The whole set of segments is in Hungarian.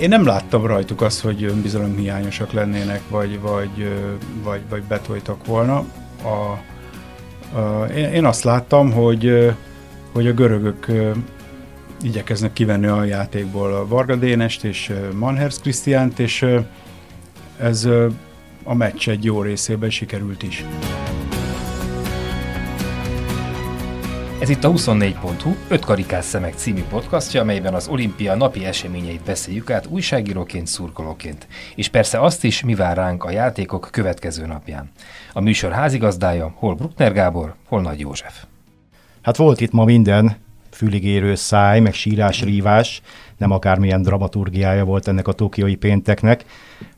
én nem láttam rajtuk azt, hogy önbizalomhiányosak lennének, vagy, vagy, vagy, vagy betoltak volna. A, a, én, én azt láttam, hogy, hogy a görögök igyekeznek kivenni a játékból a Varga Dénest és Manhers Krisztiánt, és ez a meccs egy jó részében sikerült is. Ez itt a 24.hu 5 karikás szemek című podcastja, amelyben az olimpia napi eseményeit beszéljük át újságíróként, szurkolóként. És persze azt is, mi vár ránk a játékok következő napján. A műsor házigazdája hol Bruckner Gábor, hol Nagy József. Hát volt itt ma minden, füligérő száj, meg sírás, rívás, nem akármilyen dramaturgiája volt ennek a tokiói pénteknek.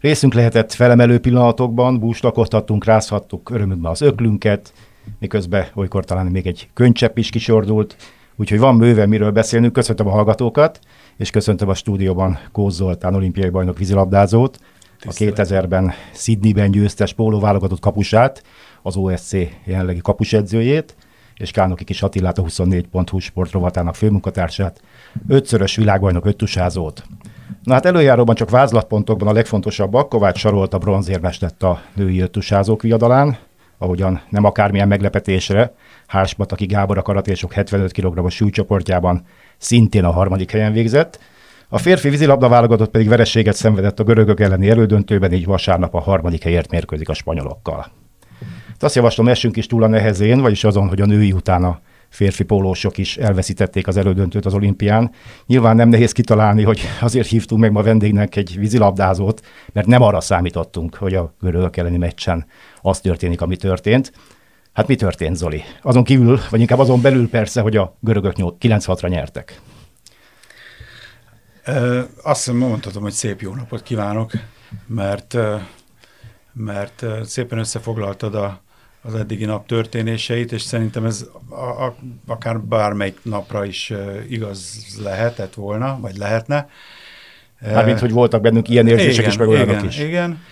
Részünk lehetett felemelő pillanatokban, búslakodhattunk, rázhattuk örömünkben az öklünket, miközben olykor talán még egy könycsepp is kisordult, úgyhogy van bőven miről beszélnünk. Köszöntöm a hallgatókat, és köszöntöm a stúdióban Kóz Zoltán, olimpiai bajnok vízilabdázót, a 2000-ben Sydneyben győztes pólóválogatott kapusát, az OSC jelenlegi kapusedzőjét, és Kánoki Kis Attilát, a 24.hu sportrovatának főmunkatársát, ötszörös világbajnok öttusázót. Na hát előjáróban csak vázlatpontokban a legfontosabbak, Kovács Sarolt a bronzérmes lett a női öttusázók viadalán, ahogyan nem akármilyen meglepetésre, Hársbataki Gábor a karatésok 75 kg-os súlycsoportjában szintén a harmadik helyen végzett, a férfi vízilabda válogatott pedig vereséget szenvedett a görögök elleni elődöntőben, így vasárnap a harmadik helyért mérkőzik a spanyolokkal. Azt javaslom, essünk is túl a nehezén, vagyis azon, hogy a női utána férfi pólósok is elveszítették az elődöntőt az olimpián. Nyilván nem nehéz kitalálni, hogy azért hívtunk meg ma vendégnek egy vízilabdázót, mert nem arra számítottunk, hogy a görögök elleni meccsen az történik, ami történt. Hát mi történt, Zoli? Azon kívül, vagy inkább azon belül persze, hogy a görögök 9-6-ra nyertek. Azt mondhatom, hogy szép jó napot kívánok, mert, mert szépen összefoglaltad a, az eddigi nap történéseit, és szerintem ez a, a, akár bármelyik napra is igaz lehetett volna, vagy lehetne. Mármint, hogy voltak bennünk ilyen érzések igen, is, meg olyanok igen, is. Igen,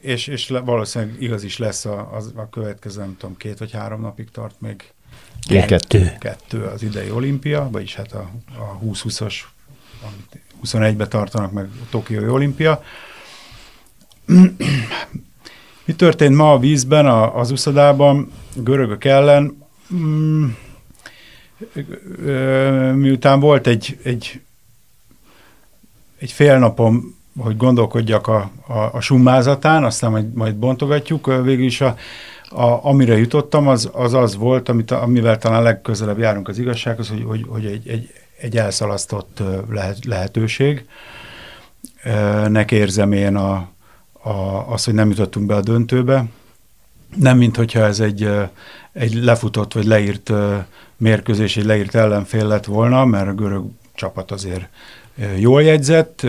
és, és valószínűleg igaz is lesz a, a, a következő, nem tudom, két vagy három napig tart még. Kettő. Kettő az idei olimpia, vagyis hát a, a 20-20-as, 21-be tartanak meg a Tokiói olimpia. Mi történt ma a vízben, a, az uszodában, görögök ellen? Mm, miután volt egy, egy, egy fél napom, hogy gondolkodjak a, a, a summázatán, aztán majd, majd bontogatjuk, végül is a, a, amire jutottam, az, az az volt, amit, amivel talán legközelebb járunk az igazsághoz, hogy, hogy, hogy egy, egy, egy elszalasztott lehet, lehetőség. Nek érzem én a, a, az, hogy nem jutottunk be a döntőbe. Nem, mint hogyha ez egy, egy lefutott vagy leírt mérkőzés, egy leírt ellenfél lett volna, mert a görög csapat azért jól jegyzett,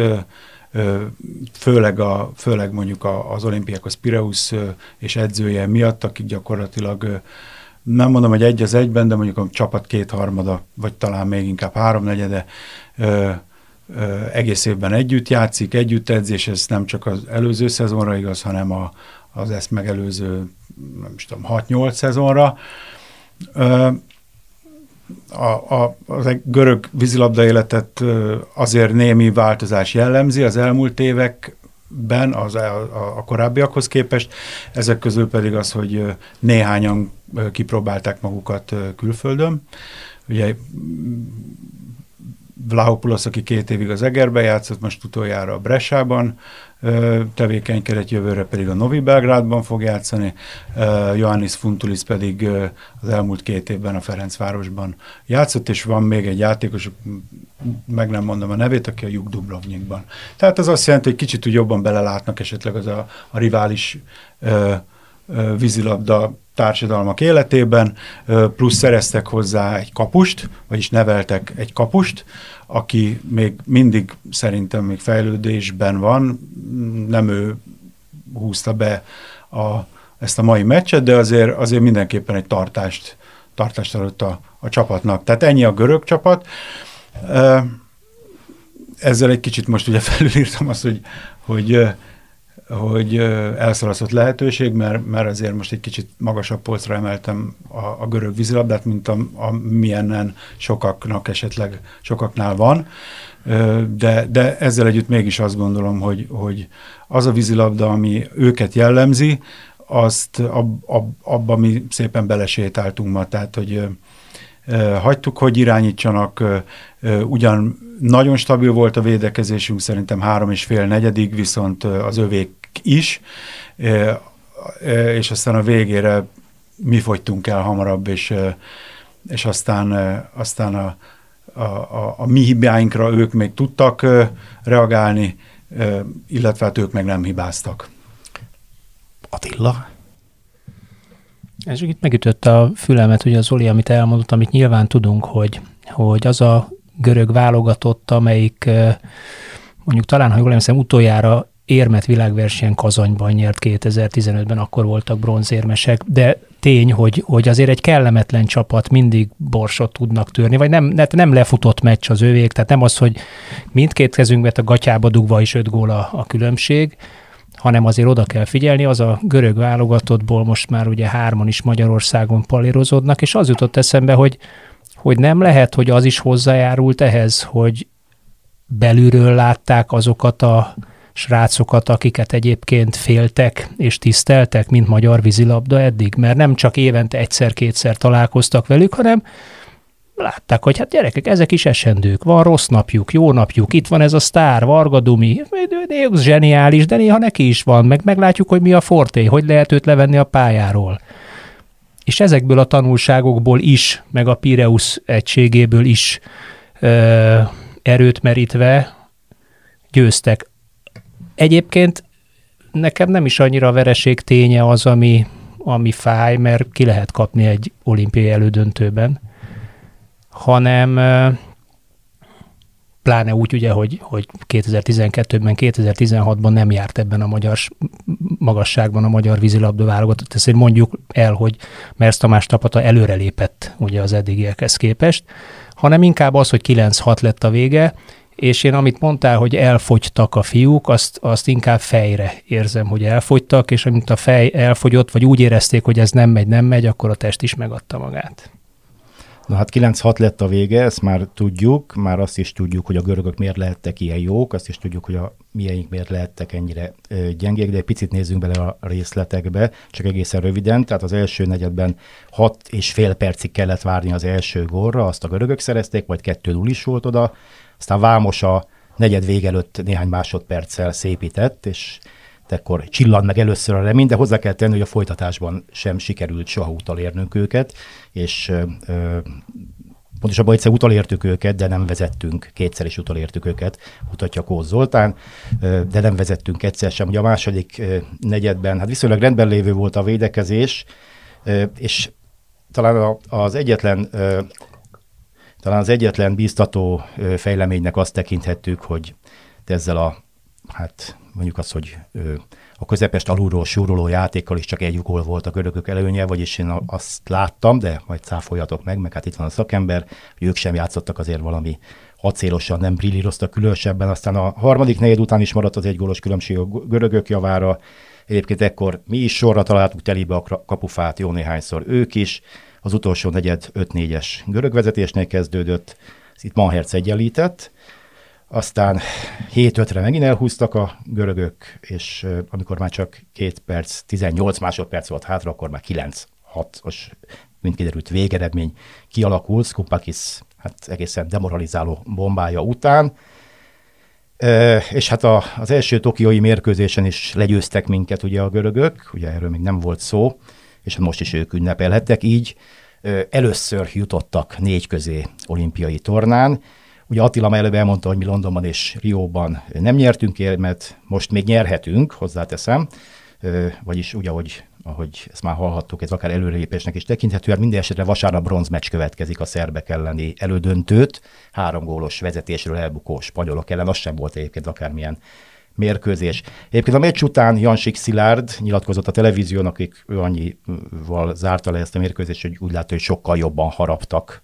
főleg, a, főleg mondjuk az olimpiákos Pireus és edzője miatt, akik gyakorlatilag nem mondom, hogy egy az egyben, de mondjuk a csapat kétharmada, vagy talán még inkább háromnegyede egész évben együtt játszik, együtt edz, és ez nem csak az előző szezonra igaz, hanem a, az ezt megelőző, nem is tudom, 6-8 szezonra. A, a, az egy görög vízilabda életet azért némi változás jellemzi az elmúlt években, az, a, a, a korábbiakhoz képest, ezek közül pedig az, hogy néhányan kipróbálták magukat külföldön. Ugye Vlahopoulos, aki két évig az Egerbe játszott, most utoljára a Bressában tevékenykedett, jövőre pedig a Novi Belgrádban fog játszani, Johannis Funtulis pedig az elmúlt két évben a Ferencvárosban játszott, és van még egy játékos, meg nem mondom a nevét, aki a Juk Dubrovnikban. Tehát ez azt jelenti, hogy kicsit úgy jobban belelátnak esetleg az a, a rivális vízilabda társadalmak életében, plusz szereztek hozzá egy kapust, vagyis neveltek egy kapust, aki még mindig szerintem még fejlődésben van, nem ő húzta be a, ezt a mai meccset, de azért, azért mindenképpen egy tartást, tartást adott a, a csapatnak. Tehát ennyi a görög csapat. Ezzel egy kicsit most ugye felülírtam azt, hogy, hogy hogy elszalasztott lehetőség, mert, mert azért most egy kicsit magasabb polcra emeltem a, a görög vízilabdát, mint a, a milyennen sokaknak esetleg sokaknál van. De, de ezzel együtt mégis azt gondolom, hogy, hogy az a vízilabda, ami őket jellemzi, azt ab, ab, abba mi szépen belesétáltunk ma, tehát hogy hagytuk, hogy irányítsanak, ugyan nagyon stabil volt a védekezésünk, szerintem három és fél negyedik, viszont az övék is, és aztán a végére mi fogytunk el hamarabb, és, és aztán, aztán a, a, a, a mi hibáinkra ők még tudtak reagálni, illetve hát ők meg nem hibáztak. Attila? Ez itt megütött a fülemet, ugye az Oli, amit elmondott, amit nyilván tudunk, hogy, hogy az a görög válogatott, amelyik mondjuk talán, ha jól emlékszem, utoljára érmet világversenyen Kazanyban nyert 2015-ben, akkor voltak bronzérmesek, de tény, hogy, hogy azért egy kellemetlen csapat mindig borsot tudnak törni, vagy nem, nem lefutott meccs az övék, tehát nem az, hogy mindkét kezünkbe a gatyába dugva is öt gól a, a különbség, hanem azért oda kell figyelni, az a görög válogatottból most már ugye hárman is Magyarországon palérozódnak, és az jutott eszembe, hogy, hogy nem lehet, hogy az is hozzájárult ehhez, hogy belülről látták azokat a srácokat, akiket egyébként féltek és tiszteltek, mint magyar vízilabda eddig, mert nem csak évente egyszer-kétszer találkoztak velük, hanem látták, hogy hát gyerekek, ezek is esendők, van rossz napjuk, jó napjuk, itt van ez a sztár, Varga Dumi, Deus zseniális, de néha neki is van, meg meglátjuk, hogy mi a forté, hogy lehet őt levenni a pályáról. És ezekből a tanulságokból is, meg a Pireus egységéből is ö, erőt merítve győztek. Egyébként nekem nem is annyira a vereség ténye az, ami, ami fáj, mert ki lehet kapni egy olimpiai elődöntőben, hanem pláne úgy ugye, hogy, hogy 2012-ben, 2016-ban nem járt ebben a magyar magasságban a magyar vízilabda válogatott. Ezt mondjuk el, hogy Mersz Tamás tapata előrelépett ugye az eddigiekhez képest, hanem inkább az, hogy 9-6 lett a vége, és én amit mondtál, hogy elfogytak a fiúk, azt, azt inkább fejre érzem, hogy elfogytak, és amint a fej elfogyott, vagy úgy érezték, hogy ez nem megy, nem megy, akkor a test is megadta magát. Na hát 9-6 lett a vége, ezt már tudjuk, már azt is tudjuk, hogy a görögök miért lehettek ilyen jók, azt is tudjuk, hogy a miénk miért lehettek ennyire gyengék, de egy picit nézzünk bele a részletekbe, csak egészen röviden, tehát az első negyedben 6 és fél percig kellett várni az első górra, azt a görögök szerezték, vagy 2-0 is volt oda, aztán Vámos a negyed vége előtt néhány másodperccel szépített, és ekkor csillan meg először a remény, de hozzá kell tenni, hogy a folytatásban sem sikerült soha utalérnünk őket, és ö, pontosabban egyszer utalértük őket, de nem vezettünk, kétszer is utalértük őket, mutatja Kóz Zoltán, de nem vezettünk egyszer sem. Ugye a második negyedben, hát viszonylag rendben lévő volt a védekezés, és talán az egyetlen talán az egyetlen bíztató fejleménynek azt tekinthettük, hogy ezzel a, hát mondjuk az, hogy a közepest alulról súroló játékkal is csak egy gól volt a görögök előnye, vagyis én azt láttam, de majd cáfoljatok meg, meg hát itt van a szakember, hogy ők sem játszottak azért valami acélosan, nem brillíroztak különösebben. Aztán a harmadik negyed után is maradt az egy gólos különbség a görögök javára. Egyébként ekkor mi is sorra találtuk telibe a kapufát jó néhányszor, ők is. Az utolsó negyed 5-4-es görög vezetésnél kezdődött, itt Manherc egyenlített, aztán 7-5-re megint elhúztak a görögök, és amikor már csak 2 perc, 18 másodperc volt hátra, akkor már 9-6-os, mint kiderült végeredmény kialakult, Skupakis hát egészen demoralizáló bombája után. És hát a, az első tokiói mérkőzésen is legyőztek minket ugye a görögök, ugye erről még nem volt szó, és most is ők ünnepelhettek, így először jutottak négy közé olimpiai tornán, Ugye Attila már előbb elmondta, hogy mi Londonban és Rióban nem nyertünk érmet, most még nyerhetünk, hozzáteszem, vagyis úgy, ahogy, ahogy ezt már hallhattuk, ez akár előrelépésnek is tekinthető, mert minden esetre vasárnap bronzmeccs következik a szerbek elleni elődöntőt, három gólos vezetésről elbukó spanyolok ellen, az sem volt egyébként akármilyen mérkőzés. Egyébként a meccs után Jansik Szilárd nyilatkozott a televízión, akik ő annyival zárta le ezt a mérkőzést, hogy úgy látta, hogy sokkal jobban haraptak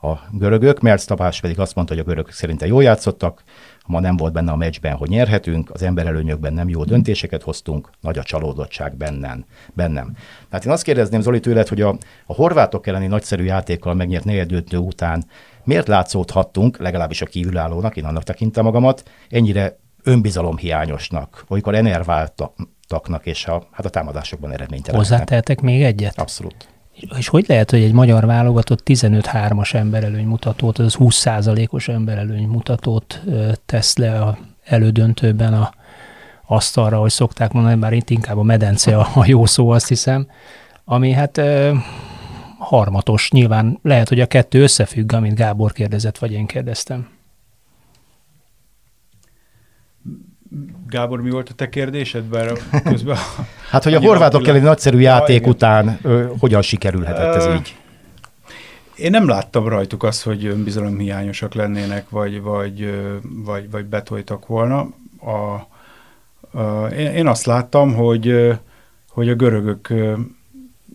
a görögök, mert Tabás pedig azt mondta, hogy a görögök szerintem jól játszottak, ma nem volt benne a meccsben, hogy nyerhetünk, az emberelőnyökben nem jó döntéseket hoztunk, nagy a csalódottság bennem. bennem. Tehát én azt kérdezném Zoli tőled, hogy a, a horvátok elleni nagyszerű játékkal megnyert negyedöntő után miért látszódhattunk, legalábbis a kívülállónak, én annak tekintem magamat, ennyire önbizalomhiányosnak, olykor enerváltaknak, és a, hát a támadásokban eredménytelenek. Hozzátehetek még egyet? Abszolút. És hogy lehet, hogy egy magyar válogatott 15-3-as emberelőny mutatót, az 20%-os emberelőny mutatót tesz le a elődöntőben a asztalra, hogy szokták mondani, bár itt inkább a medence a, a jó szó, azt hiszem, ami hát e, harmatos. Nyilván lehet, hogy a kettő összefügg, amit Gábor kérdezett, vagy én kérdeztem. Gábor, mi volt a te kérdésed? Bár közben hát, hogy a horvátok egy nagyszerű játék ja, után ö, hogyan sikerülhetett ez így? Én nem láttam rajtuk azt, hogy önbizalomhiányosak lennének, vagy, vagy, vagy, vagy betoltak volna. A, a, én, én azt láttam, hogy, hogy a görögök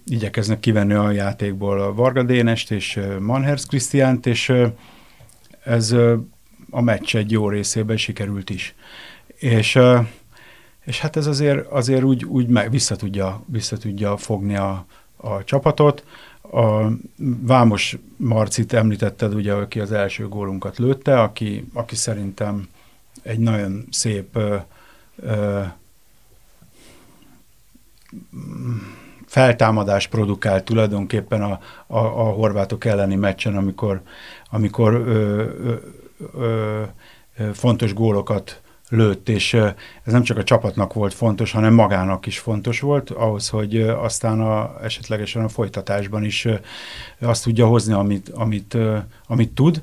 igyekeznek kivenni a játékból a Varga Dénest és Manhers Krisztiánt, és ez a meccs egy jó részében sikerült is. És, és hát ez azért, azért úgy, úgy meg vissza, tudja, vissza tudja fogni a, a csapatot. A Vámos Marcit említetted, ugye, aki az első gólunkat lőtte, aki, aki szerintem egy nagyon szép ö, ö, feltámadás produkált tulajdonképpen a, a, a horvátok elleni meccsen, amikor, amikor ö, ö, ö, fontos gólokat lőtt, és ez nem csak a csapatnak volt fontos, hanem magának is fontos volt, ahhoz, hogy aztán a, esetlegesen a folytatásban is azt tudja hozni, amit, amit, amit tud,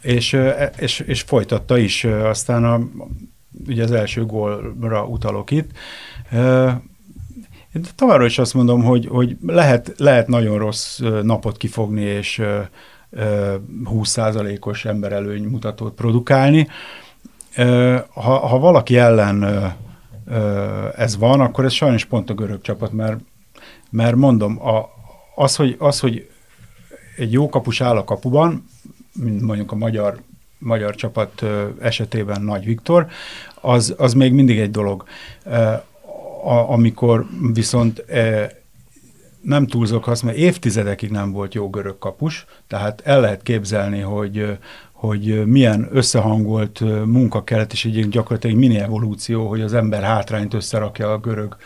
és, e, és, és folytatta is. Aztán a, ugye az első gólra utalok itt. Én továbbra is azt mondom, hogy, hogy lehet, lehet nagyon rossz napot kifogni, és 20%-os emberelőny mutatót produkálni, ha, ha valaki ellen ez van, akkor ez sajnos pont a görög csapat, mert, mert mondom, a, az, hogy, az, hogy egy jó kapus áll a kapuban, mint mondjuk a magyar, magyar csapat esetében Nagy Viktor, az, az még mindig egy dolog. Amikor viszont nem túlzok azt, mert évtizedekig nem volt jó görög kapus, tehát el lehet képzelni, hogy, hogy milyen összehangolt munka kellett, és egy gyakorlatilag mini evolúció, hogy az ember hátrányt összerakja a görög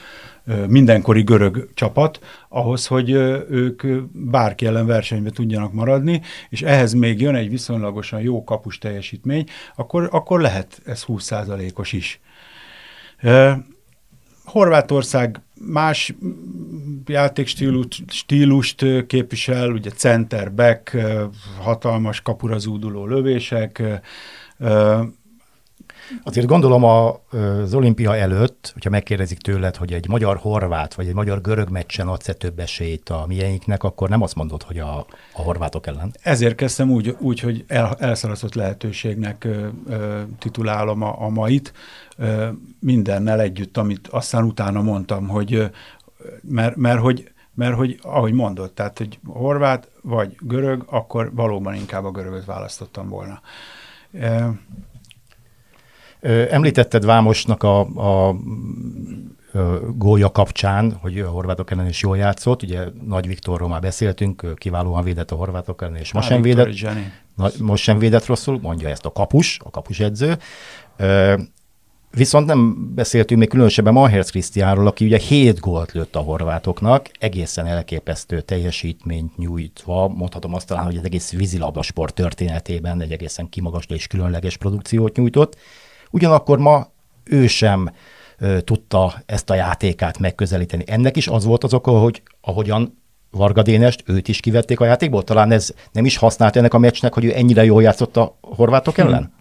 mindenkori görög csapat, ahhoz, hogy ők bárki ellen versenybe tudjanak maradni, és ehhez még jön egy viszonylagosan jó kapus teljesítmény, akkor, akkor lehet ez 20%-os is. Horvátország más játékstílust stílust képvisel, ugye center, back, hatalmas kapura zúduló lövések. Azért gondolom a, az olimpia előtt, hogyha megkérdezik tőled, hogy egy magyar-horvát vagy egy magyar-görög meccsen adsz-e több esélyt a mieinknek, akkor nem azt mondod, hogy a, a horvátok ellen. Ezért kezdtem úgy, úgy hogy el, elszalasztott lehetőségnek ö, ö, titulálom a, a mait, ö, mindennel együtt, amit aztán utána mondtam, hogy mert, mert hogy mert hogy, ahogy mondott, tehát, hogy horvát vagy görög, akkor valóban inkább a görögöt választottam volna. Említetted Vámosnak a, a, gólja kapcsán, hogy a horvátok ellen is jól játszott, ugye Nagy Viktorról már beszéltünk, kiválóan védett a horvátok ellen, és most sem, védett, na, most sem védett rosszul, mondja ezt a kapus, a kapus edző. Viszont nem beszéltünk még különösebben Maherz Krisztiánról, aki ugye 7 gólt lőtt a horvátoknak, egészen elképesztő teljesítményt nyújtva, mondhatom azt talán, hogy az egész vízilabdasport történetében egy egészen kimagasló és különleges produkciót nyújtott. Ugyanakkor ma ő sem ö, tudta ezt a játékát megközelíteni. Ennek is az volt az oka, hogy ahogyan Varga Dénest, őt is kivették a játékból? Talán ez nem is használt ennek a meccsnek, hogy ő ennyire jól játszott a horvátok hm. ellen?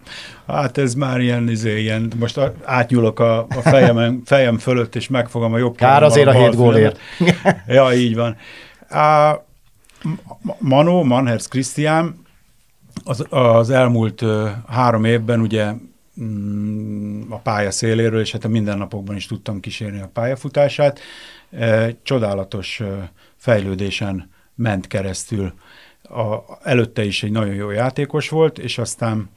Hát ez már ilyen, izé, ilyen most átnyúlok a, a fejem, fejem fölött, és megfogom a jobb Kár azért a, a hét gólért. ja, így van. A, Mano, Manhers Krisztián az, az elmúlt három évben ugye a pálya széléről, és hát a mindennapokban is tudtam kísérni a pályafutását. Uh, csodálatos uh, fejlődésen ment keresztül. a, előtte is egy nagyon jó játékos volt, és aztán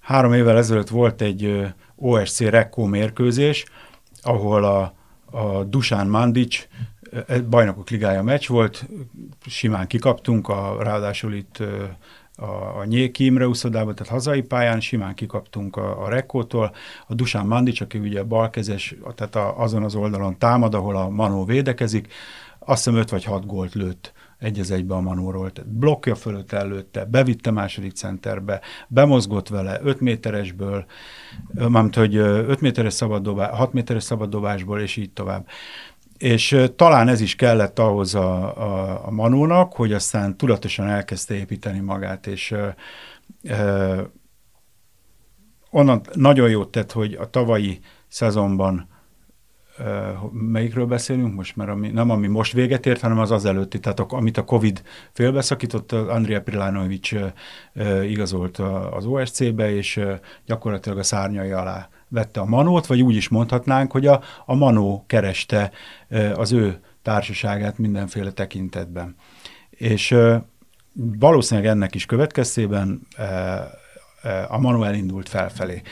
három évvel ezelőtt volt egy OSC Rekko mérkőzés, ahol a, a Dusán Mandic bajnokok ligája meccs volt, simán kikaptunk, a, ráadásul itt a, a Nyéki Imre úszodában, tehát hazai pályán simán kikaptunk a, a Rekkótól. A Dusán Mandic, aki ugye balkezes, tehát a, azon az oldalon támad, ahol a Manó védekezik, azt hiszem 5 vagy 6 gólt lőtt egy az egybe a Manóról. Tehát blokkja fölött előtte, bevitte második centerbe, bemozgott vele 5 méteresből, mármint, hogy 5 méteres szabaddobás, 6 méteres szabaddobásból, és így tovább. És talán ez is kellett ahhoz a, a, a Manónak, hogy aztán tudatosan elkezdte építeni magát, és e, onnan nagyon jót tett, hogy a tavalyi szezonban melyikről beszélünk most, mert ami, nem ami most véget ért, hanem az az előtti, tehát amit a Covid félbeszakított, Andrea Prilanovic igazolt az OSC-be, és gyakorlatilag a szárnyai alá vette a Manót, vagy úgy is mondhatnánk, hogy a, a Manó kereste az ő társaságát mindenféle tekintetben. És valószínűleg ennek is következtében a Manó elindult felfelé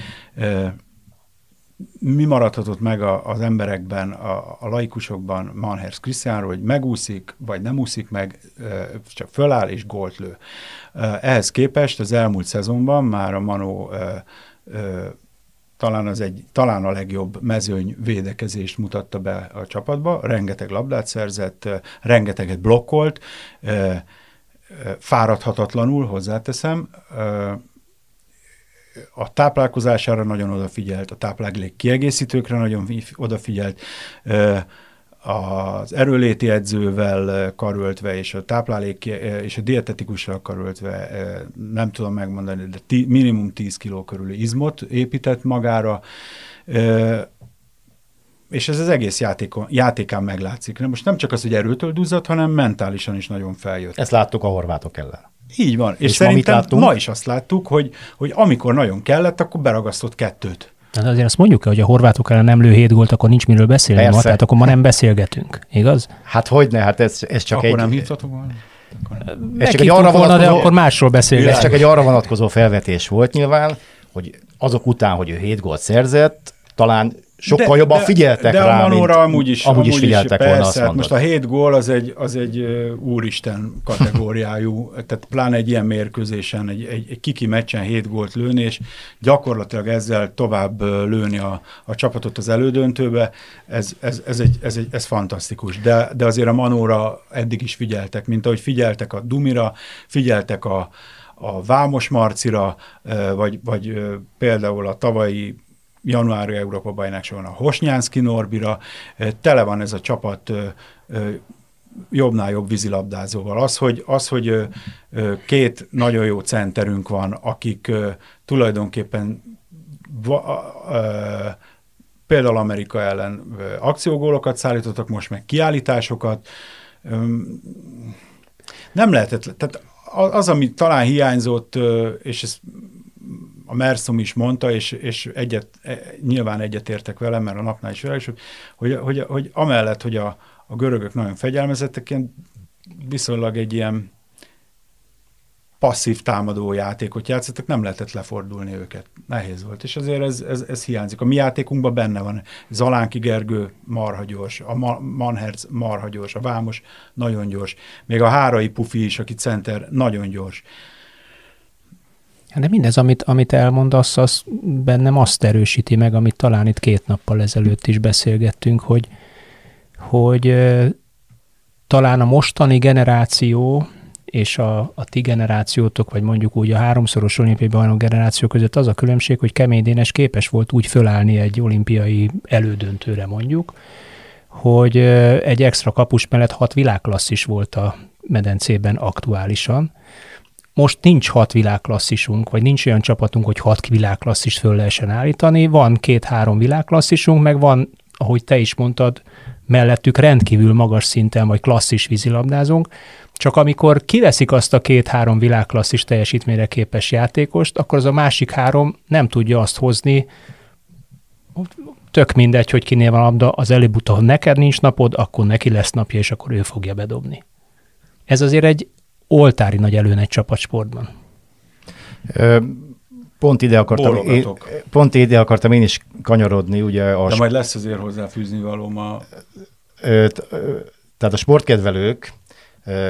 mi maradhatott meg az emberekben, a, a laikusokban Manhers Krisztiánról, hogy megúszik, vagy nem úszik meg, csak föláll és gólt lő. Ehhez képest az elmúlt szezonban már a Manó talán, az egy, talán a legjobb mezőny védekezést mutatta be a csapatba, rengeteg labdát szerzett, rengeteget blokkolt, fáradhatatlanul, hozzáteszem, a táplálkozására nagyon odafigyelt, a táplálék kiegészítőkre nagyon odafigyelt, az erőléti edzővel karöltve, és a táplálék és a dietetikussal karöltve, nem tudom megmondani, de tí, minimum 10 kiló körüli izmot épített magára, és ez az egész játékon, játékán meglátszik. Most nem csak az, hogy erőtől duzzadt, hanem mentálisan is nagyon feljött. Ezt láttuk a horvátok ellen. Így van. És, és szerintem ma, ma is azt láttuk, hogy, hogy amikor nagyon kellett, akkor beragasztott kettőt. Hát azért azt mondjuk hogy a horvátok ellen nem lő hét gólt, akkor nincs miről beszélni Persze. ma, tehát akkor ma nem beszélgetünk, igaz? Hát hogyne, hát ez, ez csak akkor egy... nem hívtatok volna? Ez csak egy arra volna, vonatkozó, de akkor másról beszélünk. Ez csak egy arra vonatkozó felvetés volt nyilván, hogy azok után, hogy ő hét gólt szerzett, talán sokkal de, jobban de, figyeltek de rá, a Manóra mint, amúgy is, amúgy is figyeltek is, volna, persze, azt hát most a hét gól az egy, az egy úristen kategóriájú, tehát pláne egy ilyen mérkőzésen, egy, egy, egy kiki meccsen hét gólt lőni, és gyakorlatilag ezzel tovább lőni a, a csapatot az elődöntőbe, ez, ez, ez, egy, ez, egy, ez fantasztikus. De, de azért a Manóra eddig is figyeltek, mint ahogy figyeltek a Dumira, figyeltek a, a Vámos Marcira, vagy, vagy például a tavalyi januári Európa bajnokságon a Hosnyánszki Norbira, tele van ez a csapat jobbnál jobb vízilabdázóval. Az, hogy, az, hogy két nagyon jó centerünk van, akik tulajdonképpen például Amerika ellen akciógólokat szállítottak, most meg kiállításokat. Nem lehetett, tehát az, ami talán hiányzott, és ez a Merszom is mondta, és, és egyet, e, nyilván egyetértek velem, mert a napnál is vele, hogy, hogy, hogy amellett, hogy a, a görögök nagyon fegyelmezettek, ilyen viszonylag egy ilyen passzív támadó játékot játszottak, nem lehetett lefordulni őket. Nehéz volt, és azért ez, ez, ez hiányzik. A mi játékunkban benne van Zalánki Gergő marha gyors, a Ma- Manherz marha gyors, a Vámos nagyon gyors, még a Hárai Pufi is, aki center, nagyon gyors. De mindez, amit, amit elmondasz, az bennem azt erősíti meg, amit talán itt két nappal ezelőtt is beszélgettünk, hogy, hogy talán a mostani generáció és a, a ti generációtok, vagy mondjuk úgy a háromszoros olimpiai bajnok generáció között az a különbség, hogy Kemény Dénes képes volt úgy fölállni egy olimpiai elődöntőre mondjuk, hogy egy extra kapus mellett hat világklasszis volt a medencében aktuálisan, most nincs hat világklasszisunk, vagy nincs olyan csapatunk, hogy hat világklasszist föl lehessen állítani. Van két-három világklasszisunk, meg van, ahogy te is mondtad, mellettük rendkívül magas szinten, vagy klasszis vízilabdázunk. Csak amikor kiveszik azt a két-három világklasszis teljesítményre képes játékost, akkor az a másik három nem tudja azt hozni, tök mindegy, hogy kinél van labda, az előbb-utóbb neked nincs napod, akkor neki lesz napja, és akkor ő fogja bedobni. Ez azért egy oltári nagy előny egy csapatsportban. Pont ide akartam, én, pont ide akartam én is kanyarodni, ugye. A De majd lesz azért hozzáfűzni való ma. Tehát a sportkedvelők,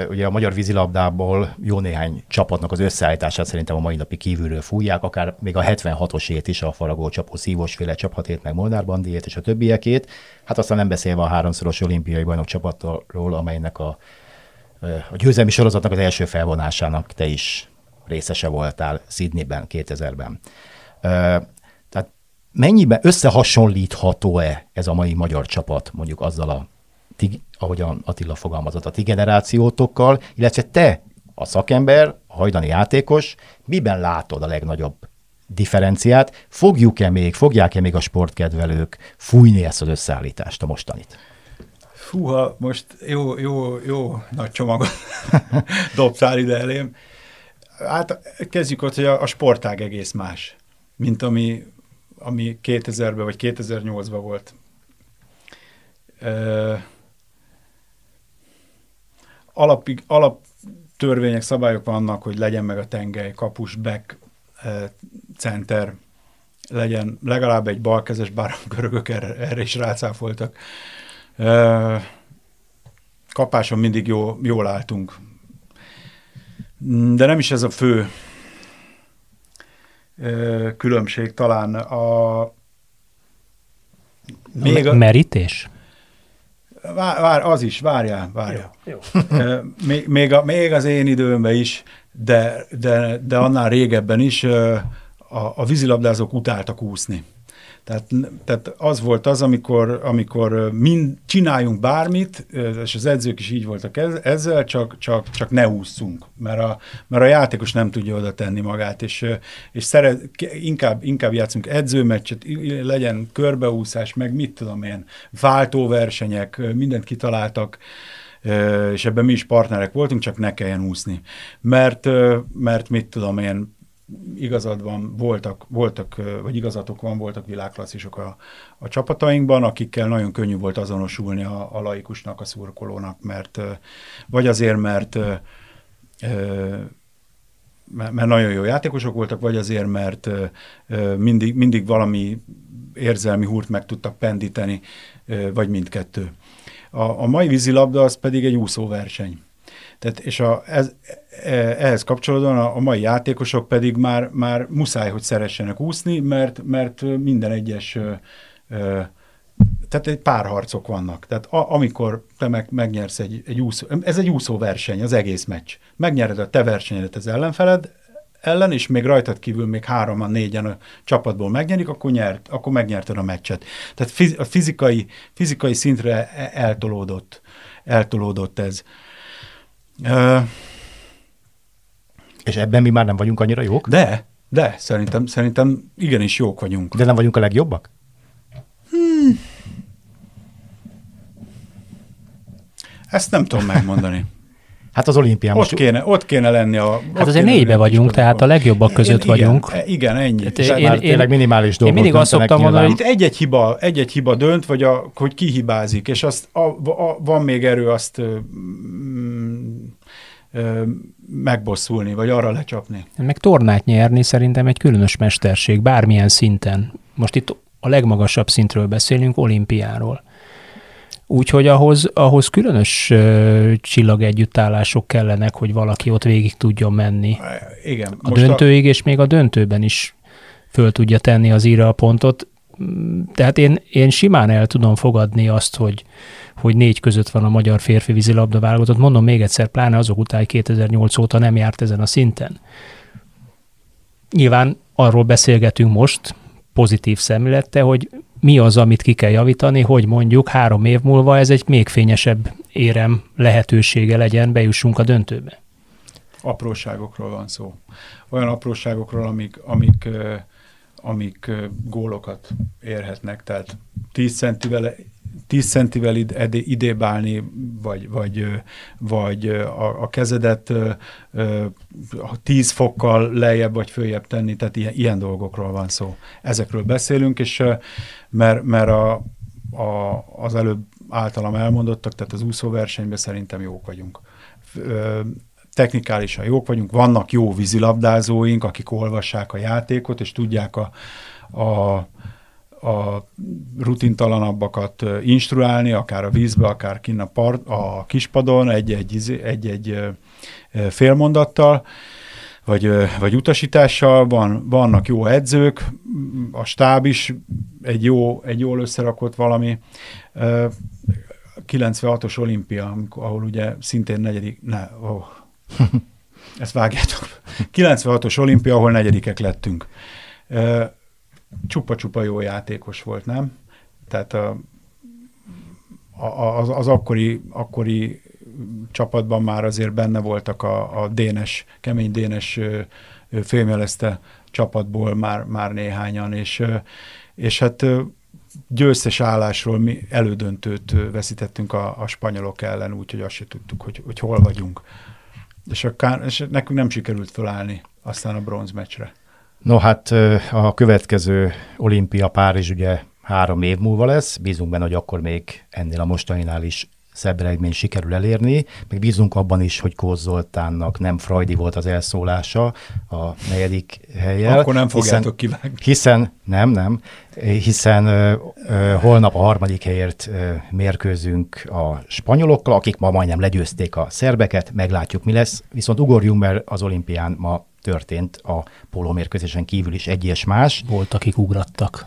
ugye a magyar vízilabdából jó néhány csapatnak az összeállítását szerintem a mai napig kívülről fújják, akár még a 76-osét is, a Faragó csapó szívósféle csapatét, meg Molnár Bandiét és a többiekét. Hát aztán nem beszélve a háromszoros olimpiai bajnok csapatról, amelynek a, a győzelmi sorozatnak az első felvonásának te is részese voltál Sydneyben 2000-ben. Tehát mennyiben összehasonlítható-e ez a mai magyar csapat mondjuk azzal a, ti, ahogyan Attila fogalmazott, a ti generációtokkal, illetve te, a szakember, a hajdani játékos, miben látod a legnagyobb differenciát? Fogjuk-e még, fogják-e még a sportkedvelők fújni ezt az összeállítást, a mostanit? Fúha, most jó, jó, jó nagy csomagot dobtál ide elém. Hát kezdjük ott, hogy a, a sportág egész más, mint ami, ami 2000-ben vagy 2008-ban volt. Ö, alapig, alap törvények, szabályok vannak, hogy legyen meg a tengely, kapus, back, center, legyen legalább egy balkezes, bár a görögök erre, erre is rácáfoltak. Kapáson mindig jó, jól álltunk. De nem is ez a fő különbség, talán a... Még a... Merítés? Vár, vár, az is, várjál, várjál. Jó, jó. még, még, a, még az én időmben is, de, de, de annál régebben is a, a vízilabdázók utáltak úszni. Tehát, tehát az volt az, amikor, amikor mind csináljunk bármit, és az edzők is így voltak ezzel, csak, csak, csak ne ússzunk, mert a, mert a játékos nem tudja oda tenni magát, és, és szeret, inkább, inkább játszunk edzőmeccset, legyen körbeúszás, meg mit tudom én, váltóversenyek, mindent kitaláltak, és ebben mi is partnerek voltunk, csak ne kelljen úszni. Mert, mert mit tudom én, igazad van, voltak, voltak, vagy igazatok van, voltak világklasszisok a, a csapatainkban, akikkel nagyon könnyű volt azonosulni a, a laikusnak, a szurkolónak, mert vagy azért, mert mert nagyon jó játékosok voltak, vagy azért, mert mindig, mindig valami érzelmi húrt meg tudtak pendíteni, vagy mindkettő. A, a mai vízilabda az pedig egy úszóverseny. Tehát, és a, ez, e, ehhez kapcsolódóan a, a mai játékosok pedig már, már muszáj, hogy szeressenek úszni, mert, mert minden egyes tehát egy párharcok vannak. Tehát a, amikor te meg, megnyersz egy, egy úszó, ez egy úszó verseny, az egész meccs. Megnyered a te versenyedet az ellenfeled ellen, és még rajtad kívül még hároman, négyen a csapatból megnyerik, akkor, nyert, akkor megnyerted a meccset. Tehát fiz, a fizikai, fizikai szintre e, eltolódott, eltolódott ez. És ebben mi már nem vagyunk annyira jók? De, de, szerintem, szerintem igenis jók vagyunk. De nem vagyunk a legjobbak? Hmm. Ezt nem tudom megmondani. Hát az olimpián ott Kéne, ott kéne lenni a... Hát azért négybe vagyunk, tehát a legjobbak között én, vagyunk. Igen, igen ennyi. Hát én, én, tényleg minimális dolgok. Én mindig azt szoktam mondani, hogy... Itt egy-egy hiba, egy-egy hiba dönt, vagy a, hogy ki hibázik, és azt, a, a, van még erő azt mm, megbosszulni, vagy arra lecsapni. Meg tornát nyerni szerintem egy különös mesterség, bármilyen szinten. Most itt a legmagasabb szintről beszélünk, olimpiáról. Úgyhogy ahhoz, ahhoz különös uh, csillagegyüttállások kellenek, hogy valaki ott végig tudjon menni. Igen. A döntőig, a... és még a döntőben is föl tudja tenni az íra a pontot. Tehát én, én simán el tudom fogadni azt, hogy, hogy négy között van a magyar férfi vízilabda válogatott. Mondom még egyszer, pláne azok után 2008 óta nem járt ezen a szinten. Nyilván arról beszélgetünk most, pozitív szemlélette, hogy mi az, amit ki kell javítani, hogy mondjuk három év múlva ez egy még fényesebb érem lehetősége legyen, bejussunk a döntőbe. Apróságokról van szó. Olyan apróságokról, amik, amik, amik gólokat érhetnek, tehát 10 centivel 10 centivel id, idébálni, vagy, vagy, vagy a, a kezedet 10 fokkal lejjebb vagy följebb tenni, tehát ilyen, ilyen dolgokról van szó. Ezekről beszélünk, és mert, mert a, a, az előbb általam elmondottak, tehát az úszóversenyben szerintem jók vagyunk. technikálisan jók vagyunk, vannak jó vízilabdázóink, akik olvassák a játékot, és tudják a, a, a rutintalanabbakat instruálni, akár a vízbe, akár kinn a, part, a kispadon, egy-egy, egy-egy félmondattal, vagy, vagy utasítással, van, vannak jó edzők, a stáb is egy, jó, egy jól összerakott valami. 96-os olimpia, ahol ugye szintén negyedik, ne, oh, ezt vágjátok. 96-os olimpia, ahol negyedikek lettünk. Csupa-csupa jó játékos volt, nem? Tehát a, a, az, az akkori, akkori csapatban már azért benne voltak a, a dénes, kemény dénes félmelezte csapatból már, már néhányan, és, és hát győztes állásról mi elődöntőt veszítettünk a, a spanyolok ellen, úgyhogy azt se tudtuk, hogy, hogy hol vagyunk. És, a, és nekünk nem sikerült felállni aztán a bronz meccsre. No hát a következő olimpia Párizs ugye három év múlva lesz, bízunk benne, hogy akkor még ennél a mostaninál is szebb eredmény sikerül elérni, meg bízunk abban is, hogy Kóz Zoltánnak nem Frajdi volt az elszólása a negyedik helyen. Akkor nem fogjátok hiszen, kivágni. Hiszen, nem, nem, hiszen ö, ö, holnap a harmadik helyért ö, mérkőzünk a spanyolokkal, akik ma majdnem legyőzték a szerbeket, meglátjuk mi lesz, viszont ugorjunk, mert az olimpián ma történt a pólómérkőzésen kívül is egy és más. Volt, akik ugrattak.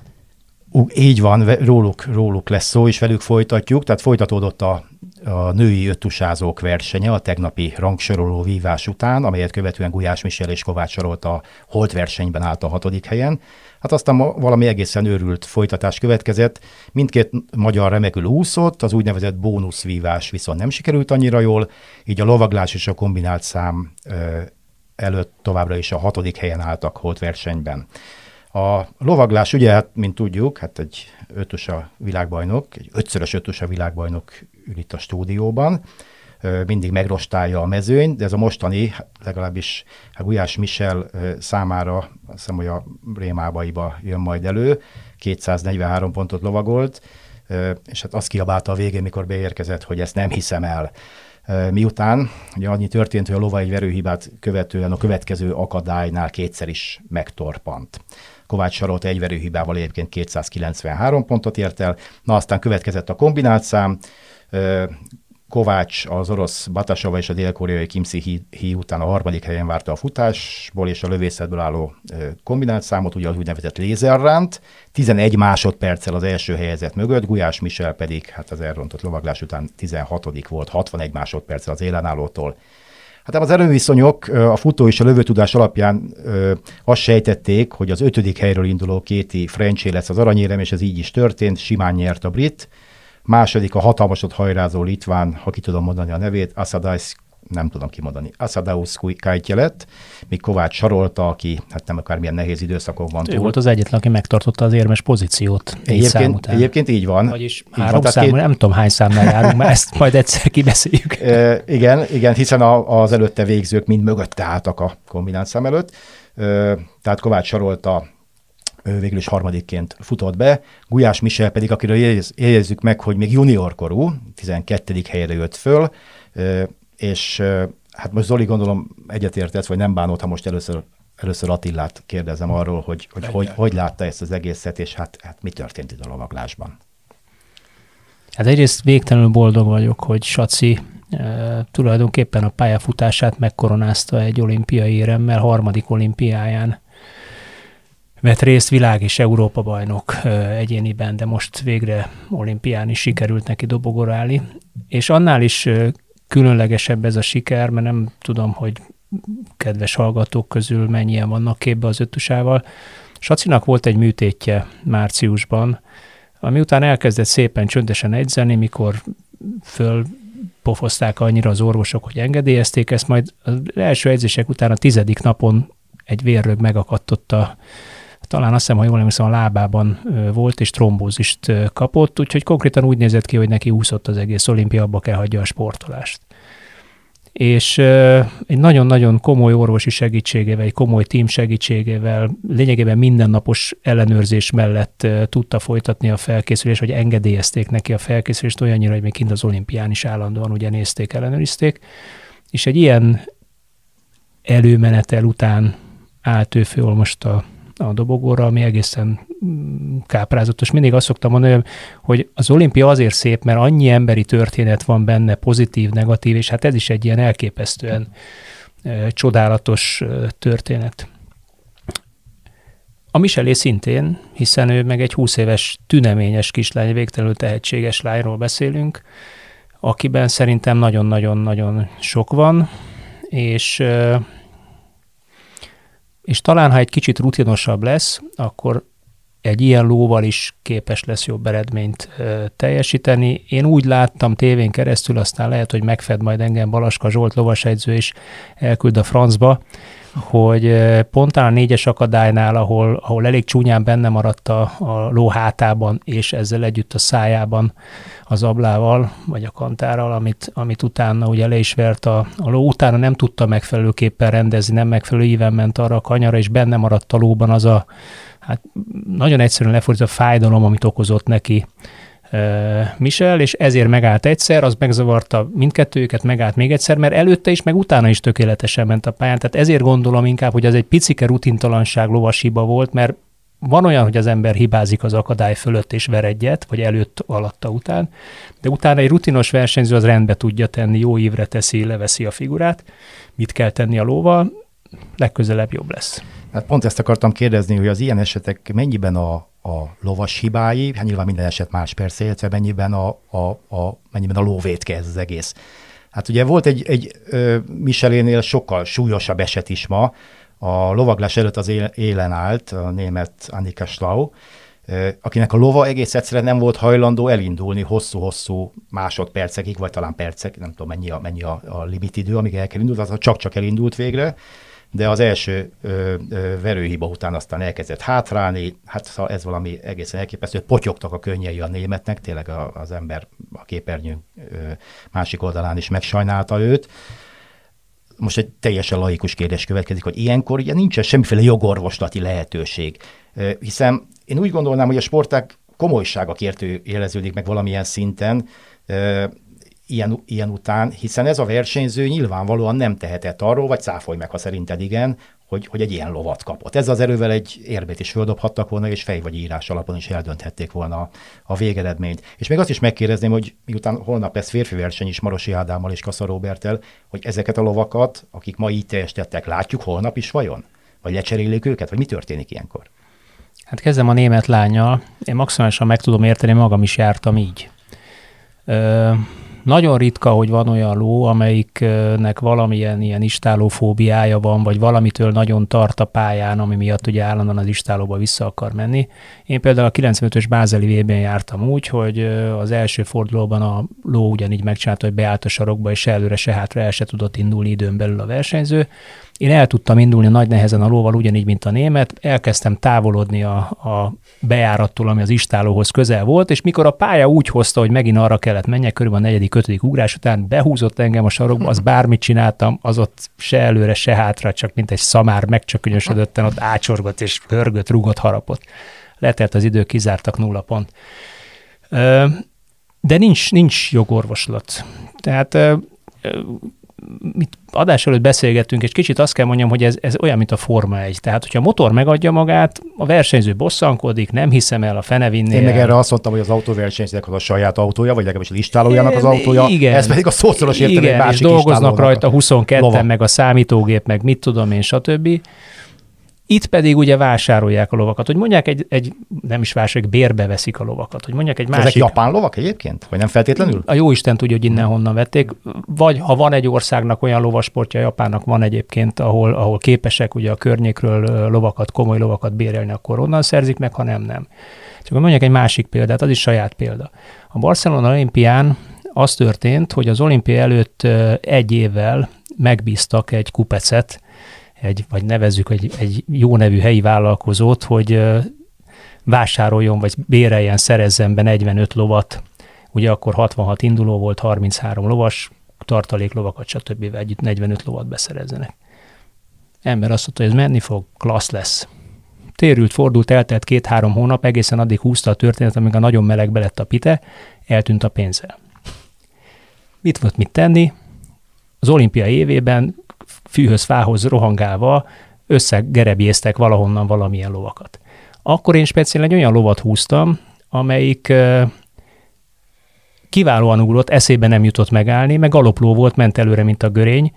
Így van, róluk, róluk lesz szó, és velük folytatjuk. Tehát folytatódott a, a női öttusázók versenye a tegnapi rangsoroló vívás után, amelyet követően Gulyás Michel és Kovács Sarolt a holt versenyben állt a hatodik helyen. Hát aztán valami egészen őrült folytatás következett. Mindkét magyar remekül úszott, az úgynevezett bónuszvívás viszont nem sikerült annyira jól, így a lovaglás és a kombinált szám előtt továbbra is a hatodik helyen álltak holt versenyben. A lovaglás ugye, hát, mint tudjuk, hát egy ötös a világbajnok, egy ötszörös ötös a világbajnok ül itt a stúdióban, mindig megrostálja a mezőny, de ez a mostani, hát legalábbis hát Gulyás Michel számára, azt hiszem, hogy a Rémábaiba jön majd elő, 243 pontot lovagolt, és hát azt kiabálta a végén, mikor beérkezett, hogy ezt nem hiszem el. Miután ugye annyi történt, hogy a lova egy verőhibát követően a következő akadálynál kétszer is megtorpant. Kovács Sarolt egy verőhibával egyébként 293 pontot ért el, na aztán következett a kombinált szám, Kovács az orosz Batasova és a dél-koreai Kimsi Hi, Hi után a harmadik helyen várta a futásból és a lövészetből álló kombinált számot, ugye az úgynevezett lézerránt, 11 másodperccel az első helyezett mögött, Gulyás Michel pedig hát az elrontott lovaglás után 16 volt, 61 másodperccel az élenállótól. Hát az erőviszonyok a futó és a lövőtudás alapján ö, azt sejtették, hogy az ötödik helyről induló Kéti Frenché lesz az aranyérem, és ez így is történt, simán nyert a brit. Második a hatalmasot hajrázó litván, ha ki tudom mondani a nevét, Asadais nem tudom kimondani, Asadaus Kajtje lett, míg Kovács Sarolta, aki hát nem akár milyen nehéz időszakon van. Ő túl. volt az egyetlen, aki megtartotta az érmes pozíciót egyébként, egyébként így van. Vagyis így három van, két... nem tudom hány számnál járunk, mert ezt majd egyszer kibeszéljük. E, igen, igen, hiszen a, az előtte végzők mind mögötte álltak a kombinált szám előtt. E, tehát Kovács Sarolta végül is harmadikként futott be. Gulyás Michel pedig, akiről érezzük meg, hogy még juniorkorú, 12. helyre jött föl, és hát most Zoli gondolom egyetértett, vagy nem bánott, ha most először, először Attillát kérdezem arról, hogy hogy, hogy, hogy látta ezt az egészet, és hát, hát mi történt itt a lovaglásban. Hát egyrészt végtelenül boldog vagyok, hogy Saci e, tulajdonképpen a pályafutását megkoronázta egy olimpiai éremmel, harmadik olimpiáján vett részt világ és Európa bajnok egyéniben, de most végre olimpián is sikerült neki dobogorálni, és annál is különlegesebb ez a siker, mert nem tudom, hogy kedves hallgatók közül mennyien vannak képbe az ötösával. Sacinak volt egy műtétje márciusban, ami után elkezdett szépen csöndesen edzeni, mikor föl pofozták annyira az orvosok, hogy engedélyezték ezt, majd az első edzések után a tizedik napon egy vérrög megakadt a talán azt hiszem, ha jól emlékszem, a lábában volt, és trombózist kapott, úgyhogy konkrétan úgy nézett ki, hogy neki úszott az egész olimpia, abba kell hagyja a sportolást. És egy nagyon-nagyon komoly orvosi segítségével, egy komoly tím segítségével, lényegében mindennapos ellenőrzés mellett tudta folytatni a felkészülést, hogy engedélyezték neki a felkészülést olyannyira, hogy még kint az olimpián is állandóan ugye nézték, ellenőrizték. És egy ilyen előmenetel után állt ő föl most a, a dobogóra, ami egészen mm, káprázatos. Mindig azt szoktam mondani, hogy az olimpia azért szép, mert annyi emberi történet van benne, pozitív, negatív, és hát ez is egy ilyen elképesztően csodálatos történet. A Michelé szintén, hiszen ő meg egy 20 éves tüneményes kislány, végtelenül tehetséges lányról beszélünk, akiben szerintem nagyon-nagyon-nagyon sok van, és és talán, ha egy kicsit rutinosabb lesz, akkor egy ilyen lóval is képes lesz jobb eredményt ö, teljesíteni. Én úgy láttam tévén keresztül, aztán lehet, hogy megfed majd engem Balaska Zsolt lovasegyző, és elküld a francba, hogy pont a négyes akadálynál, ahol, ahol elég csúnyán benne maradt a, a ló hátában, és ezzel együtt a szájában az ablával, vagy a kantárral, amit, amit utána ugye le is vert a, a ló, utána nem tudta megfelelőképpen rendezni, nem megfelelő íven ment arra a kanyara, és benne maradt a lóban az a, hát nagyon egyszerűen lefordít a fájdalom, amit okozott neki Michel, és ezért megállt egyszer, az megzavarta mindkettőjüket, megállt még egyszer, mert előtte is, meg utána is tökéletesen ment a pályán. Tehát ezért gondolom inkább, hogy az egy picike rutintalanság lovasiba volt, mert van olyan, hogy az ember hibázik az akadály fölött és ver egyet, vagy előtt, alatta, után, de utána egy rutinos versenyző az rendbe tudja tenni, jó ívre teszi, leveszi a figurát, mit kell tenni a lóval, legközelebb jobb lesz. Hát pont ezt akartam kérdezni, hogy az ilyen esetek mennyiben a, a lovas hibái, hát nyilván minden eset más persze, illetve mennyiben a, a, a, mennyiben a lóvétke ez az egész. Hát ugye volt egy, egy Michelénél sokkal súlyosabb eset is ma, a lovaglás előtt az élen állt a német Annika Schlau, akinek a lova egész egyszerűen nem volt hajlandó elindulni hosszú-hosszú másodpercekig, vagy talán percek, nem tudom mennyi a, mennyi a, a limitidő, amíg el kell indulni, az csak-csak elindult végre, de az első ö, ö, verőhiba után aztán elkezdett hátrálni, hát szóval ez valami egészen elképesztő, potyogtak a könnyei a németnek, tényleg a, az ember a képernyő ö, másik oldalán is megsajnálta őt. Most egy teljesen laikus kérdés következik, hogy ilyenkor ugye nincsen semmiféle jogorvoslati lehetőség, ö, hiszen én úgy gondolnám, hogy a sporták komolysága kértő éleződik meg valamilyen szinten, ilyen, ilyen után, hiszen ez a versenyző nyilvánvalóan nem tehetett arról, vagy cáfolj meg, ha szerinted igen, hogy, hogy egy ilyen lovat kapott. Ez az erővel egy érmét is földobhattak volna, és fej vagy írás alapon is eldönthették volna a, a végeredményt. És még azt is megkérdezném, hogy miután holnap lesz férfi verseny is Marosi Ádámmal és Kassa Robertel, hogy ezeket a lovakat, akik ma így teljesítettek, látjuk holnap is vajon? Vagy lecserélik őket? Vagy mi történik ilyenkor? Hát kezdem a német lányjal. Én maximálisan meg tudom érteni, magam is jártam így. Ö, nagyon ritka, hogy van olyan ló, amelyiknek valamilyen ilyen istálófóbiája van, vagy valamitől nagyon tart a pályán, ami miatt ugye állandóan az istálóba vissza akar menni. Én például a 95-ös Bázeli v jártam úgy, hogy az első fordulóban a ló ugyanígy megcsinálta, hogy beállt a sarokba, és előre, se hátra el se tudott indulni időn belül a versenyző. Én el tudtam indulni nagy nehezen a lóval, ugyanígy, mint a német, elkezdtem távolodni a, a bejárattól, ami az istálóhoz közel volt, és mikor a pálya úgy hozta, hogy megint arra kellett menjek, körülbelül a negyedik, ötödik ugrás után behúzott engem a sarokba, az bármit csináltam, az ott se előre, se hátra, csak mint egy szamár megcsökönyösödötten, ott ácsorgott és pörgött, rúgott, harapott. Letelt az idő, kizártak nulla pont. De nincs, nincs jogorvoslat. Tehát mit adás előtt beszélgettünk, és kicsit azt kell mondjam, hogy ez, ez olyan, mint a Forma 1. Tehát, hogyha a motor megadja magát, a versenyző bosszankodik, nem hiszem el, a fene vinné Én meg erre azt mondtam, hogy az autóversenyzőnek az a saját autója, vagy legalábbis az istálójának az autója. Igen. Ez pedig a szószoros értelem, Igen, és dolgoznak rajta 22-en, meg a számítógép, meg mit tudom én, stb. Itt pedig ugye vásárolják a lovakat, hogy mondják egy, egy nem is vásárolják, bérbe veszik a lovakat, hogy mondják egy másik... Ezek japán lovak egyébként? Vagy nem feltétlenül? A jó Isten tudja, hogy innen honnan vették. Vagy ha van egy országnak olyan lovasportja, Japánnak van egyébként, ahol, ahol képesek ugye a környékről lovakat, komoly lovakat bérelni, akkor onnan szerzik meg, ha nem, nem. Csak mondják egy másik példát, az is saját példa. A Barcelona olimpián az történt, hogy az olimpia előtt egy évvel megbíztak egy kupecet, egy, vagy nevezzük egy, egy jó nevű helyi vállalkozót, hogy vásároljon, vagy béreljen, szerezzen be 45 lovat. Ugye akkor 66 induló volt, 33 lovas, tartaléklovakat, stb. együtt 45 lovat beszerezzenek. Ember azt mondta, hogy ez menni fog, klassz lesz. Térült, fordult, eltelt két-három hónap, egészen addig húzta a történet, amíg a nagyon meleg lett a pite, eltűnt a pénzzel. Mit volt mit tenni? Az olimpia évében fűhöz, fához rohangálva összegerebjéztek valahonnan valamilyen lovakat. Akkor én speciál egy olyan lovat húztam, amelyik kiválóan ugrott, eszébe nem jutott megállni, meg galopló volt, ment előre, mint a görény,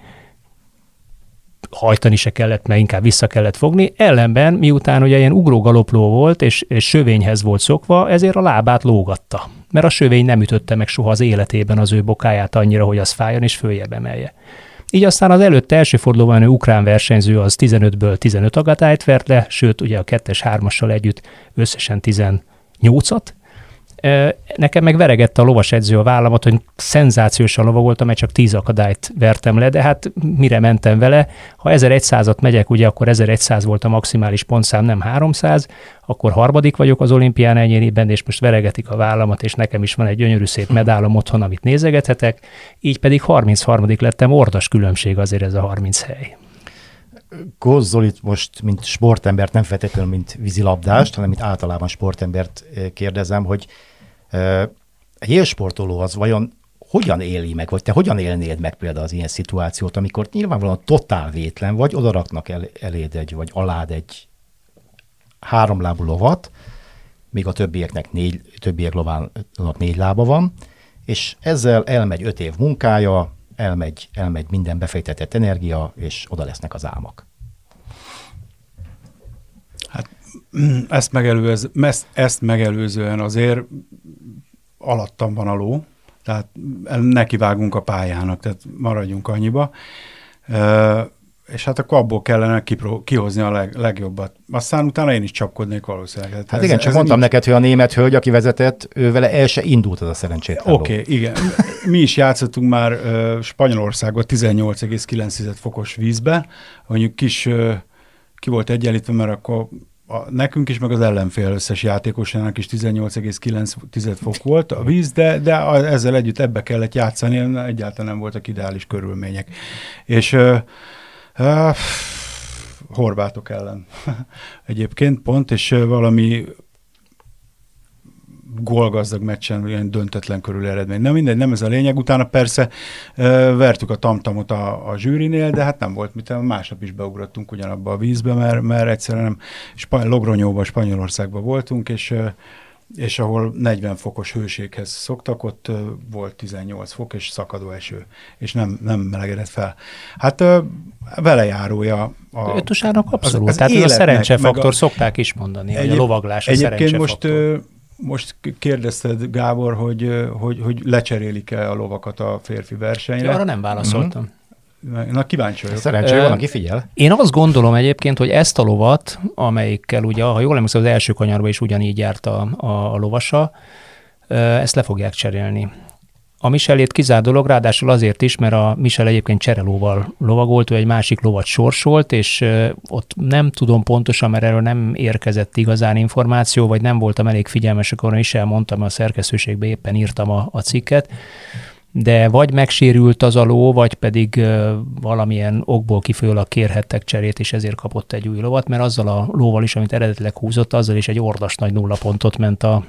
hajtani se kellett, mert inkább vissza kellett fogni. Ellenben, miután ugye ilyen ugró-galopló volt, és, és sövényhez volt szokva, ezért a lábát lógatta. Mert a sövény nem ütötte meg soha az életében az ő bokáját annyira, hogy az fájjon és följebb emelje. Így aztán az előtte első fordulóban ő ukrán versenyző az 15-ből 15 agatályt vert le, sőt ugye a kettes hármassal együtt összesen 18-at, Nekem meg veregette a lovas edző a vállamat, hogy szenzációsan lova voltam, mert csak 10 akadályt vertem le, de hát mire mentem vele? Ha 1100-at megyek, ugye akkor 1100 volt a maximális pontszám, nem 300, akkor harmadik vagyok az olimpián ennyiben, és most veregetik a vállamat, és nekem is van egy gyönyörű szép medálom otthon, amit nézegethetek, így pedig 33 lettem, ordas különbség azért ez a 30 hely. Zolit most, mint sportembert, nem feltétlenül, mint vízilabdást, hanem mint általában sportembert kérdezem, hogy egy élsportoló az vajon hogyan éli meg, vagy te hogyan élnéd meg például az ilyen szituációt, amikor nyilvánvalóan totál vétlen vagy, oda raknak el, eléd egy, vagy alád egy háromlábú lovat, míg a többieknek négy, többiek lovának négy lába van, és ezzel elmegy öt év munkája, elmegy, elmegy minden befektetett energia, és oda lesznek az álmak. Hát ezt, megelőz, ezt, ezt megelőzően azért alattam van a ló, tehát nekivágunk a pályának, tehát maradjunk annyiba. és hát akkor abból kellene kipró, kihozni a leg, legjobbat. Aztán utána én is csapkodnék valószínűleg. Hát, hát ez, igen, csak ez mondtam nincs... neked, hogy a német hölgy, aki vezetett, ő vele el se indult az a szerencsét. Oké, okay, igen. Mi is játszottunk már uh, Spanyolországban 18,9 fokos vízbe, mondjuk kis uh, ki volt egyenlítve, mert akkor a, nekünk is, meg az ellenfél összes játékosának is 18,9 fok volt a víz, de, de ezzel együtt ebbe kellett játszani, egyáltalán nem voltak ideális körülmények. És uh, uh, horvátok ellen egyébként pont, és valami gólgazdag meccsen ilyen döntetlen körül eredmény. Nem mindegy, nem ez a lényeg. Utána persze vertük a tamtamot a, a zsűrinél, de hát nem volt mit, másnap is beugrottunk ugyanabba a vízbe, mert, mert egyszerűen nem, Sp- Logronyóban, Spanyolországban voltunk, és és ahol 40 fokos hőséghez szoktak, ott volt 18 fok és szakadó eső, és nem, nem melegedett fel. Hát vele járója a... Ötusának abszolút, az, az tehát életnek, a szerencsefaktor a, szokták is mondani, egyéb, hogy a lovaglás a Egyébként most most kérdezted, Gábor, hogy, hogy, hogy lecserélik-e a lovakat a férfi versenyre. Ja, arra nem válaszoltam. Mm-hmm. Na, kíváncsi vagyok. Szerencsére van, aki figyel. Én azt gondolom egyébként, hogy ezt a lovat, amelyikkel ugye, ha jól emlékszem, az első kanyarban is ugyanígy járt a, a, a lovasa, ezt le fogják cserélni. A Michelét kizárt dolog, ráadásul azért is, mert a Michel egyébként cserelóval lovagolt, ő egy másik lovat sorsolt, és ott nem tudom pontosan, mert erről nem érkezett igazán információ, vagy nem voltam elég figyelmes, akkor is elmondtam, a szerkesztőségbe éppen írtam a, a cikket, de vagy megsérült az a ló, vagy pedig valamilyen okból kifolyólag kérhettek cserét, és ezért kapott egy új lovat, mert azzal a lóval is, amit eredetileg húzott, azzal is egy ordas nagy nulla pontot ment a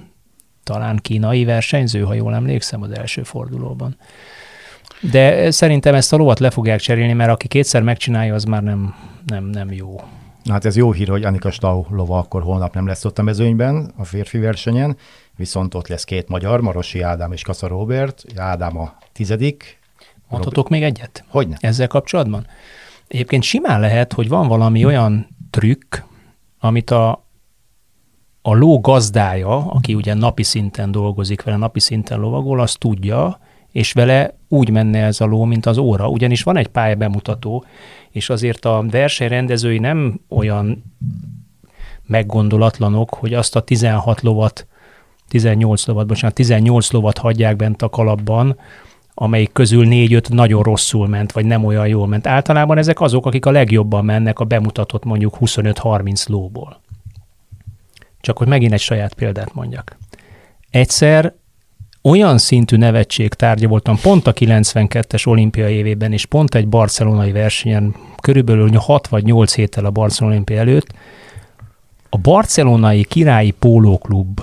talán kínai versenyző, ha jól emlékszem, az első fordulóban. De szerintem ezt a lovat le fogják cserélni, mert aki kétszer megcsinálja, az már nem, nem, nem jó. Na hát ez jó hír, hogy Annika Stau lova akkor holnap nem lesz ott a mezőnyben, a férfi versenyen, viszont ott lesz két magyar, Marosi Ádám és Kassa Robert, Ádám a tizedik. Mondhatok még egyet? Hogyne. Ezzel kapcsolatban? Egyébként simán lehet, hogy van valami olyan trükk, amit a, a ló gazdája, aki ugye napi szinten dolgozik vele, napi szinten lovagol, az tudja, és vele úgy menne ez a ló, mint az óra, ugyanis van egy pálya és azért a versenyrendezői nem olyan meggondolatlanok, hogy azt a 16 lovat, 18 lovat, bocsánat, 18 lovat hagyják bent a kalapban, amelyik közül 4-5 nagyon rosszul ment, vagy nem olyan jól ment. Általában ezek azok, akik a legjobban mennek a bemutatott mondjuk 25-30 lóból. Csak hogy megint egy saját példát mondjak. Egyszer olyan szintű nevetség tárgya voltam pont a 92-es olimpia évében, és pont egy barcelonai versenyen, körülbelül 6 vagy 8 héttel a Barcelona olimpia előtt, a barcelonai királyi pólóklub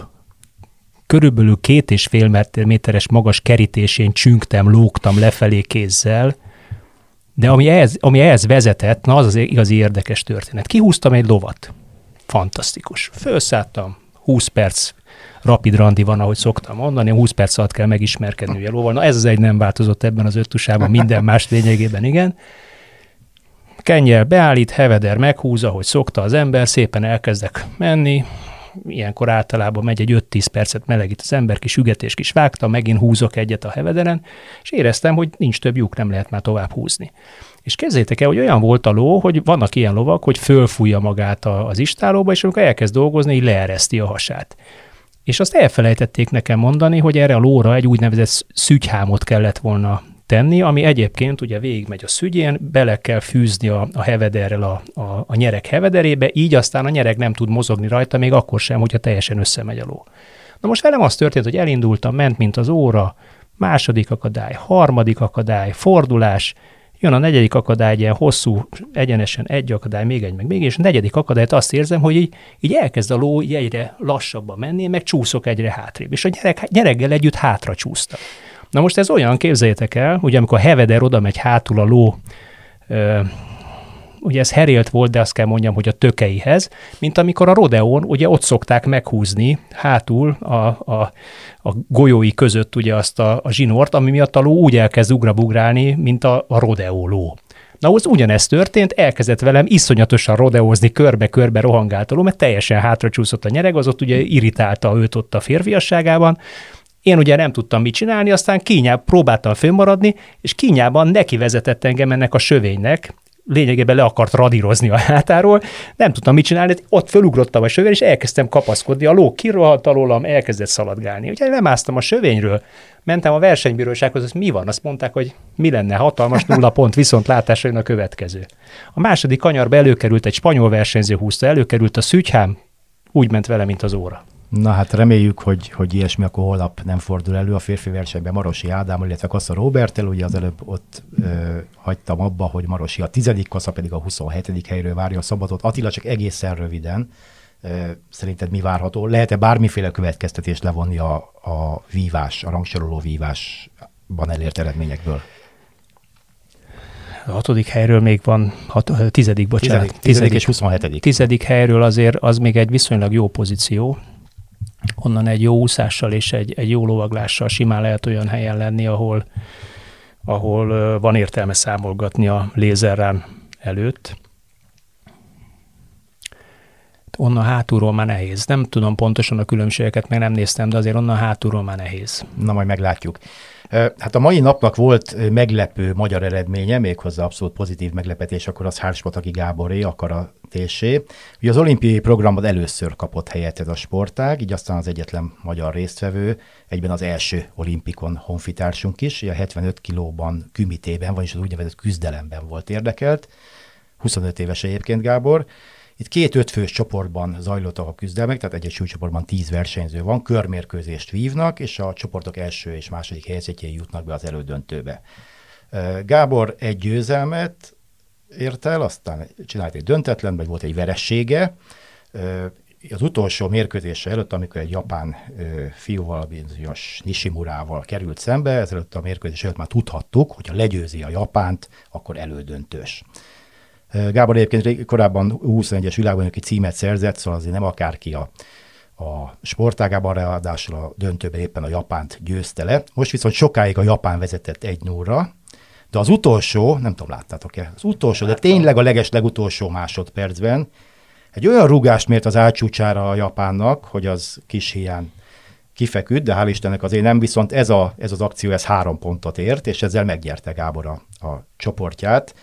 körülbelül két és fél méteres magas kerítésén csüngtem, lógtam lefelé kézzel, De ami ehhez, ami ehhez vezetett, na az az igazi érdekes történet. Kihúztam egy lovat. Fantasztikus. Fölszálltam, 20 perc rapid randi van, ahogy szoktam mondani, 20 perc alatt kell megismerkedni a lóval. Na ez az egy nem változott ebben az öttusában, minden más lényegében igen. Kenyel beállít, heveder meghúzza, hogy szokta az ember, szépen elkezdek menni, ilyenkor általában megy egy 5-10 percet melegít az ember, kis ügetés, kis vágta, megint húzok egyet a hevederen, és éreztem, hogy nincs több lyuk, nem lehet már tovább húzni. És kezdjétek el, hogy olyan volt a ló, hogy vannak ilyen lovak, hogy fölfújja magát az istálóba, és amikor elkezd dolgozni, így leereszti a hasát. És azt elfelejtették nekem mondani, hogy erre a lóra egy úgynevezett szügyhámot kellett volna tenni, ami egyébként ugye végigmegy a szügyén, bele kell fűzni a, a hevederrel a, a, a nyerek hevederébe, így aztán a nyerek nem tud mozogni rajta, még akkor sem, hogyha teljesen összemegy a ló. Na most velem az történt, hogy elindultam, ment, mint az óra, második akadály, harmadik akadály, fordulás, jön a negyedik akadály, ilyen hosszú, egyenesen egy akadály, még egy, meg még, és a negyedik akadályt azt érzem, hogy így, így elkezd a ló egyre lassabban menni, meg csúszok egyre hátrébb, és a gyerek, gyereggel együtt hátra csúsztam. Na most ez olyan, képzeljétek el, hogy amikor heveder oda megy hátul a ló, ö, ugye ez herélt volt, de azt kell mondjam, hogy a tökeihez, mint amikor a rodeón, ugye ott szokták meghúzni hátul a, a, a golyói között ugye azt a, a zsinort, ami miatt a ló úgy elkezd ugrabugrálni, mint a, a rodeó ló. Na, az ugyanezt történt, elkezdett velem iszonyatosan rodeózni, körbe-körbe rohangált a ló, mert teljesen hátracsúszott a nyereg, az ott ugye irritálta őt ott a férfiasságában, én ugye nem tudtam mit csinálni, aztán kínjában próbáltam fönnmaradni, és kínjában neki vezetett engem ennek a sövénynek, lényegében le akart radírozni a hátáról, nem tudtam mit csinálni, ott fölugrottam a sövény, és elkezdtem kapaszkodni, a ló kirohalt alólam, elkezdett szaladgálni. Úgyhogy lemásztam a sövényről, mentem a versenybírósághoz, hogy mi van, azt mondták, hogy mi lenne, hatalmas nulla pont, viszont látásra jön a következő. A második kanyarba előkerült egy spanyol versenyző húzta, előkerült a szügyhám, úgy ment vele, mint az óra. Na hát reméljük, hogy, hogy ilyesmi akkor holnap nem fordul elő a férfi versenyben Marosi Ádám, illetve Kassa Robertel, ugye az előbb ott ö, hagytam abba, hogy Marosi a tizedik, Kassa pedig a 27. helyről várja a szabadot. Attila, csak egészen röviden, ö, szerinted mi várható? Lehet-e bármiféle következtetést levonni a, a vívás, a rangsoroló vívásban elért eredményekből? A hatodik helyről még van, hat, tizedik, bocsánat. Tizedik, tizedik és 27. Tizedik helyről azért az még egy viszonylag jó pozíció, onnan egy jó úszással és egy, egy jó lovaglással simán lehet olyan helyen lenni, ahol, ahol van értelme számolgatni a lézerrán előtt. Onnan hátulról már nehéz. Nem tudom pontosan a különbségeket, meg nem néztem, de azért onnan hátulról már nehéz. Na, majd meglátjuk. Hát a mai napnak volt meglepő magyar eredménye, méghozzá abszolút pozitív meglepetés, akkor az Hárspataki Gáboré, a tésé. Ugye az olimpiai programban először kapott helyet ez a sportág, így aztán az egyetlen magyar résztvevő, egyben az első olimpikon honfitársunk is, a 75 kilóban kümitében, vagyis az úgynevezett küzdelemben volt érdekelt. 25 éves egyébként Gábor, itt két ötfős csoportban zajlottak a küzdelmek, tehát egy-egy súlycsoportban tíz versenyző van, körmérkőzést vívnak, és a csoportok első és második helyzetjei jutnak be az elődöntőbe. Gábor egy győzelmet ért el, aztán csinált egy döntetlen, vagy volt egy veressége. Az utolsó mérkőzése előtt, amikor egy japán fiúval, bizonyos Nishimurával került szembe, ezelőtt a mérkőzés előtt már tudhattuk, hogy ha legyőzi a Japánt, akkor elődöntős. Gábor egyébként korábban 21-es világbajnoki címet szerzett, szóval azért nem akárki a, a sportágában, ráadásul a döntőben éppen a Japánt győzte le. Most viszont sokáig a Japán vezetett egy 0 de az utolsó, nem tudom, láttátok-e, az utolsó, de tényleg a leges legutolsó másodpercben egy olyan rugást mért az átsúcsára a Japánnak, hogy az kis hiány kifeküdt, de hál' Istennek azért nem, viszont ez, a, ez az akció, ez három pontot ért, és ezzel meggyerte Gábor a, a csoportját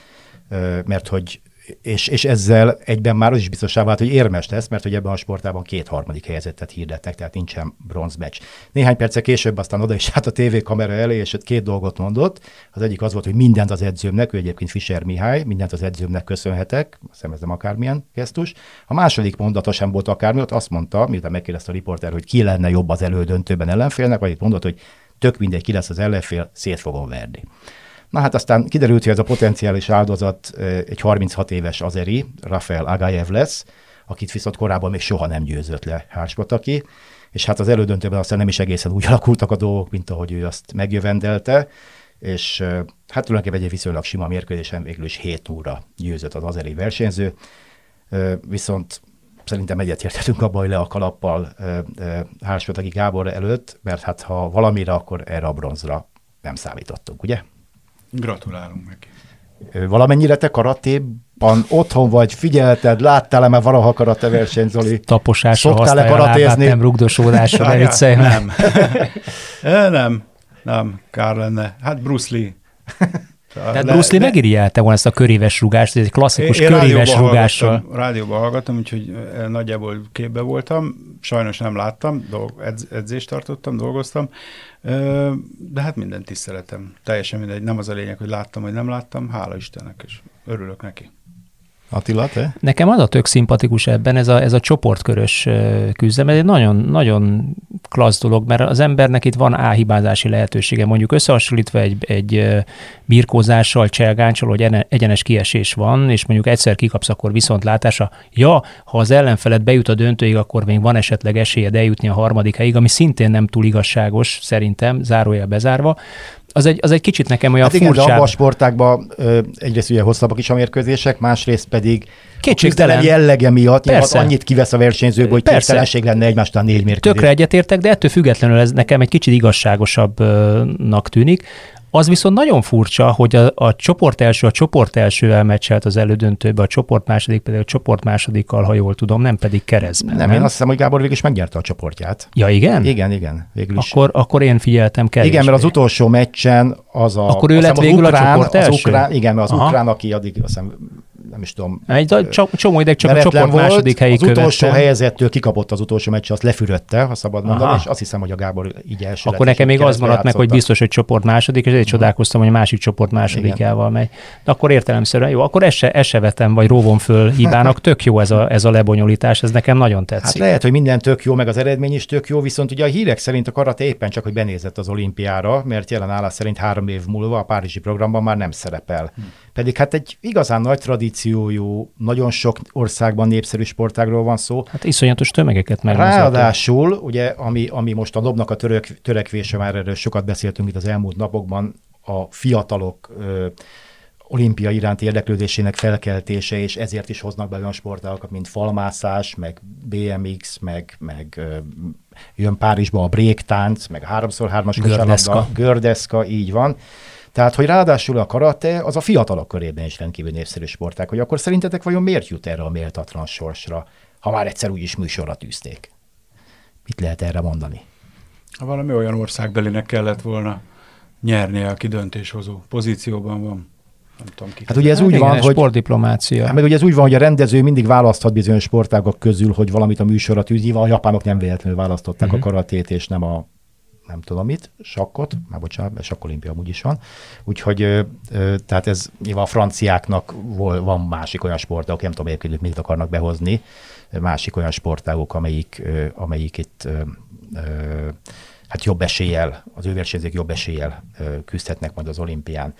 mert hogy és, és ezzel egyben már az is biztosá vált, hogy érmes lesz, mert hogy ebben a sportában két harmadik helyezettet hirdettek, tehát nincsen bronzmeccs. Néhány perce később aztán oda is hát a tévékamera elé, és két dolgot mondott. Az egyik az volt, hogy mindent az edzőmnek, ő egyébként Fischer Mihály, mindent az edzőmnek köszönhetek, azt ez nem akármilyen gesztus. A második mondata sem volt akármi, ott azt mondta, miután megkérdezte a riporter, hogy ki lenne jobb az elődöntőben ellenfélnek, vagy itt mondott, hogy tök mindegy, ki lesz az ellenfél, szét fogom verni. Na hát aztán kiderült, hogy ez a potenciális áldozat egy 36 éves azeri, Rafael Agayev lesz, akit viszont korábban még soha nem győzött le Hárspataki, és hát az elődöntőben aztán nem is egészen úgy alakultak a dolgok, mint ahogy ő azt megjövendelte. és hát tulajdonképpen egy viszonylag sima mérkőzésen végül is 7 óra győzött az azeri versenyző, viszont szerintem egyetértettünk abban, hogy le a kalappal Hársvetegi Gábor előtt, mert hát ha valamire, akkor erre a bronzra nem számítottunk, ugye? Gratulálunk neki. Valamennyire te karatéban otthon vagy, figyelted, láttál-e már valaha karate versenyt, Zoli? Taposásra Szoktál-e karatézni? Nem rugdosódásra, ne viccelj Nem. nem, nem, kár lenne. Hát Bruce Lee. Tehát le, Bruce Lee le... volna ezt a köréves rugást, ez egy klasszikus én, köréves rugással. Hallgattam, rádióban hallgattam, úgyhogy nagyjából képbe voltam, sajnos nem láttam, dolg, edz, edzést tartottam, dolgoztam, de hát minden tiszteletem. Teljesen mindegy, nem az a lényeg, hogy láttam, vagy nem láttam, hála Istennek, és örülök neki. Attila, te? Nekem az a tök szimpatikus ebben, ez a, ez a csoportkörös küzdelem, ez egy nagyon, nagyon klassz dolog, mert az embernek itt van áhibázási lehetősége, mondjuk összehasonlítva egy, egy birkózással, cselgáncsal, hogy egyenes kiesés van, és mondjuk egyszer kikapsz, akkor látása. Ja, ha az ellenfelet bejut a döntőig, akkor még van esetleg esélyed eljutni a harmadik helyig, ami szintén nem túl igazságos, szerintem, zárójel bezárva az egy, az egy kicsit nekem olyan hát furcsább. Igen, de a sportákban ö, egyrészt ugye hosszabbak is a mérkőzések, másrészt pedig Kétségtelen. jellege miatt Persze. annyit kivesz a versenyzőből, hogy képtelenség lenne egymástól négy mérkőzés. Tökre egyetértek, de ettől függetlenül ez nekem egy kicsit igazságosabbnak tűnik. Az viszont nagyon furcsa, hogy a, a csoport első a csoport elsővel meccselt az elődöntőbe, a csoport második pedig a csoport másodikkal, ha jól tudom, nem pedig keresztben. Nem, nem? én azt hiszem, hogy Gábor végül is megnyerte a csoportját. Ja, igen? Igen, igen. Végül is. Akkor, akkor én figyeltem kevésbé. Igen, mert az utolsó meccsen az a... Akkor ő lett végül ukrán, a csoport első? Az ukrán, igen, mert az Aha. ukrán, aki addig azt hiszem nem is tudom. Egy csomó ideig csak a csoport volt, második helyi Az követte. utolsó helyezettől kikapott az utolsó meccs, azt lefürödte, ha szabad mondani, Aha. és azt hiszem, hogy a Gábor így első Akkor nekem még az maradt meg, hogy biztos, hogy csoport második, és egy csodálkoztam, hogy a másik csoport másodikával megy. De akkor értelemszerűen jó, akkor ezt se, ezt se vetem, vagy róvom föl hibának. Tök jó ez a, ez a lebonyolítás, ez nekem nagyon tetszik. Hát lehet, hogy minden tök jó, meg az eredmény is tök jó, viszont ugye a hírek szerint a karate éppen csak, hogy benézett az olimpiára, mert jelen állás szerint három év múlva a Párizsi programban már nem szerepel. Hm. Pedig hát egy igazán nagy tradíciójú, nagyon sok országban népszerű sportágról van szó. Hát iszonyatos tömegeket meg. Ráadásul, ugye, ami, ami most a dobnak a török, törekvése, már erről sokat beszéltünk itt az elmúlt napokban, a fiatalok ö, olimpia iránti érdeklődésének felkeltése, és ezért is hoznak be olyan sportágokat, mint falmászás, meg BMX, meg, meg ö, jön Párizsba a breaktánc, meg a 3x3-as gördeszka. gördeszka, így van. Tehát, hogy ráadásul a karate az a fiatalok körében is rendkívül népszerű sporták, hogy akkor szerintetek vajon miért jut erre a méltatlan sorsra, ha már egyszer úgyis műsorra tűzték? Mit lehet erre mondani? Ha valami olyan országbelinek kellett volna nyernie, aki döntéshozó pozícióban van. Nem tudom ki. Hát ugye ez hát úgy igen, van, hogy... Sportdiplomácia. Hát meg ugye ez úgy van, hogy a rendező mindig választhat bizonyos sportágok közül, hogy valamit a műsorra tűz. a japánok nem véletlenül választották uh-huh. a karatét, és nem a nem tudom mit, sakkot, már bocsánat, mert sakkolimpia amúgy is van. Úgyhogy ö, ö, tehát ez nyilván a franciáknak vol, van másik olyan sportágok, nem tudom egyébként, mit akarnak behozni, másik olyan sportágok, amelyik, ö, amelyik itt ö, ö, hát jobb eséllyel, az ő jobb eséllyel küzdhetnek majd az olimpián.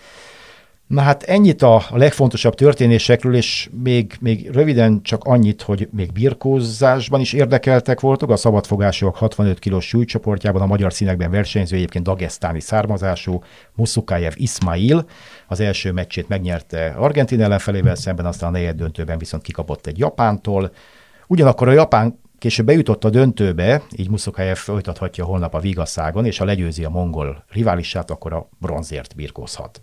Na hát ennyit a legfontosabb történésekről, és még, még röviden csak annyit, hogy még birkózásban is érdekeltek voltak. A szabadfogások 65 kilós súlycsoportjában a magyar színekben versenyző egyébként dagesztáni származású Muszukájev Ismail az első meccsét megnyerte Argentin ellenfelével szemben, aztán a negyed döntőben viszont kikapott egy Japántól. Ugyanakkor a Japán később bejutott a döntőbe, így Muszukájev folytathatja holnap a Vigaszágon, és ha legyőzi a mongol riválisát, akkor a bronzért birkózhat.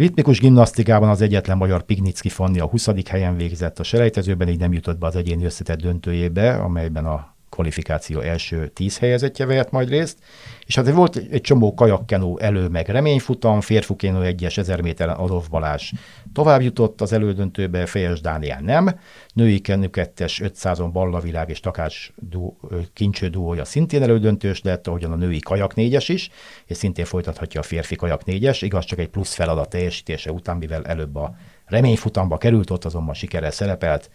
Ritmikus gimnasztikában az egyetlen magyar Pignicki Fanni a 20. helyen végzett a selejtezőben, így nem jutott be az egyéni összetett döntőjébe, amelyben a kvalifikáció első tíz helyezettje vehet majd részt, és hát volt egy csomó kajakkenó elő, meg reményfutam, férfukénó egyes 1000 méteren Adolf Balázs tovább jutott az elődöntőbe, Fejes Dániel nem, női kenő kettes 500-on Ballavilág és Takács du, kincső duója szintén elődöntős lett, ahogyan a női kajak négyes is, és szintén folytathatja a férfi kajak négyes, igaz csak egy plusz feladat teljesítése után, mivel előbb a reményfutamba került, ott azonban sikerrel szerepelt.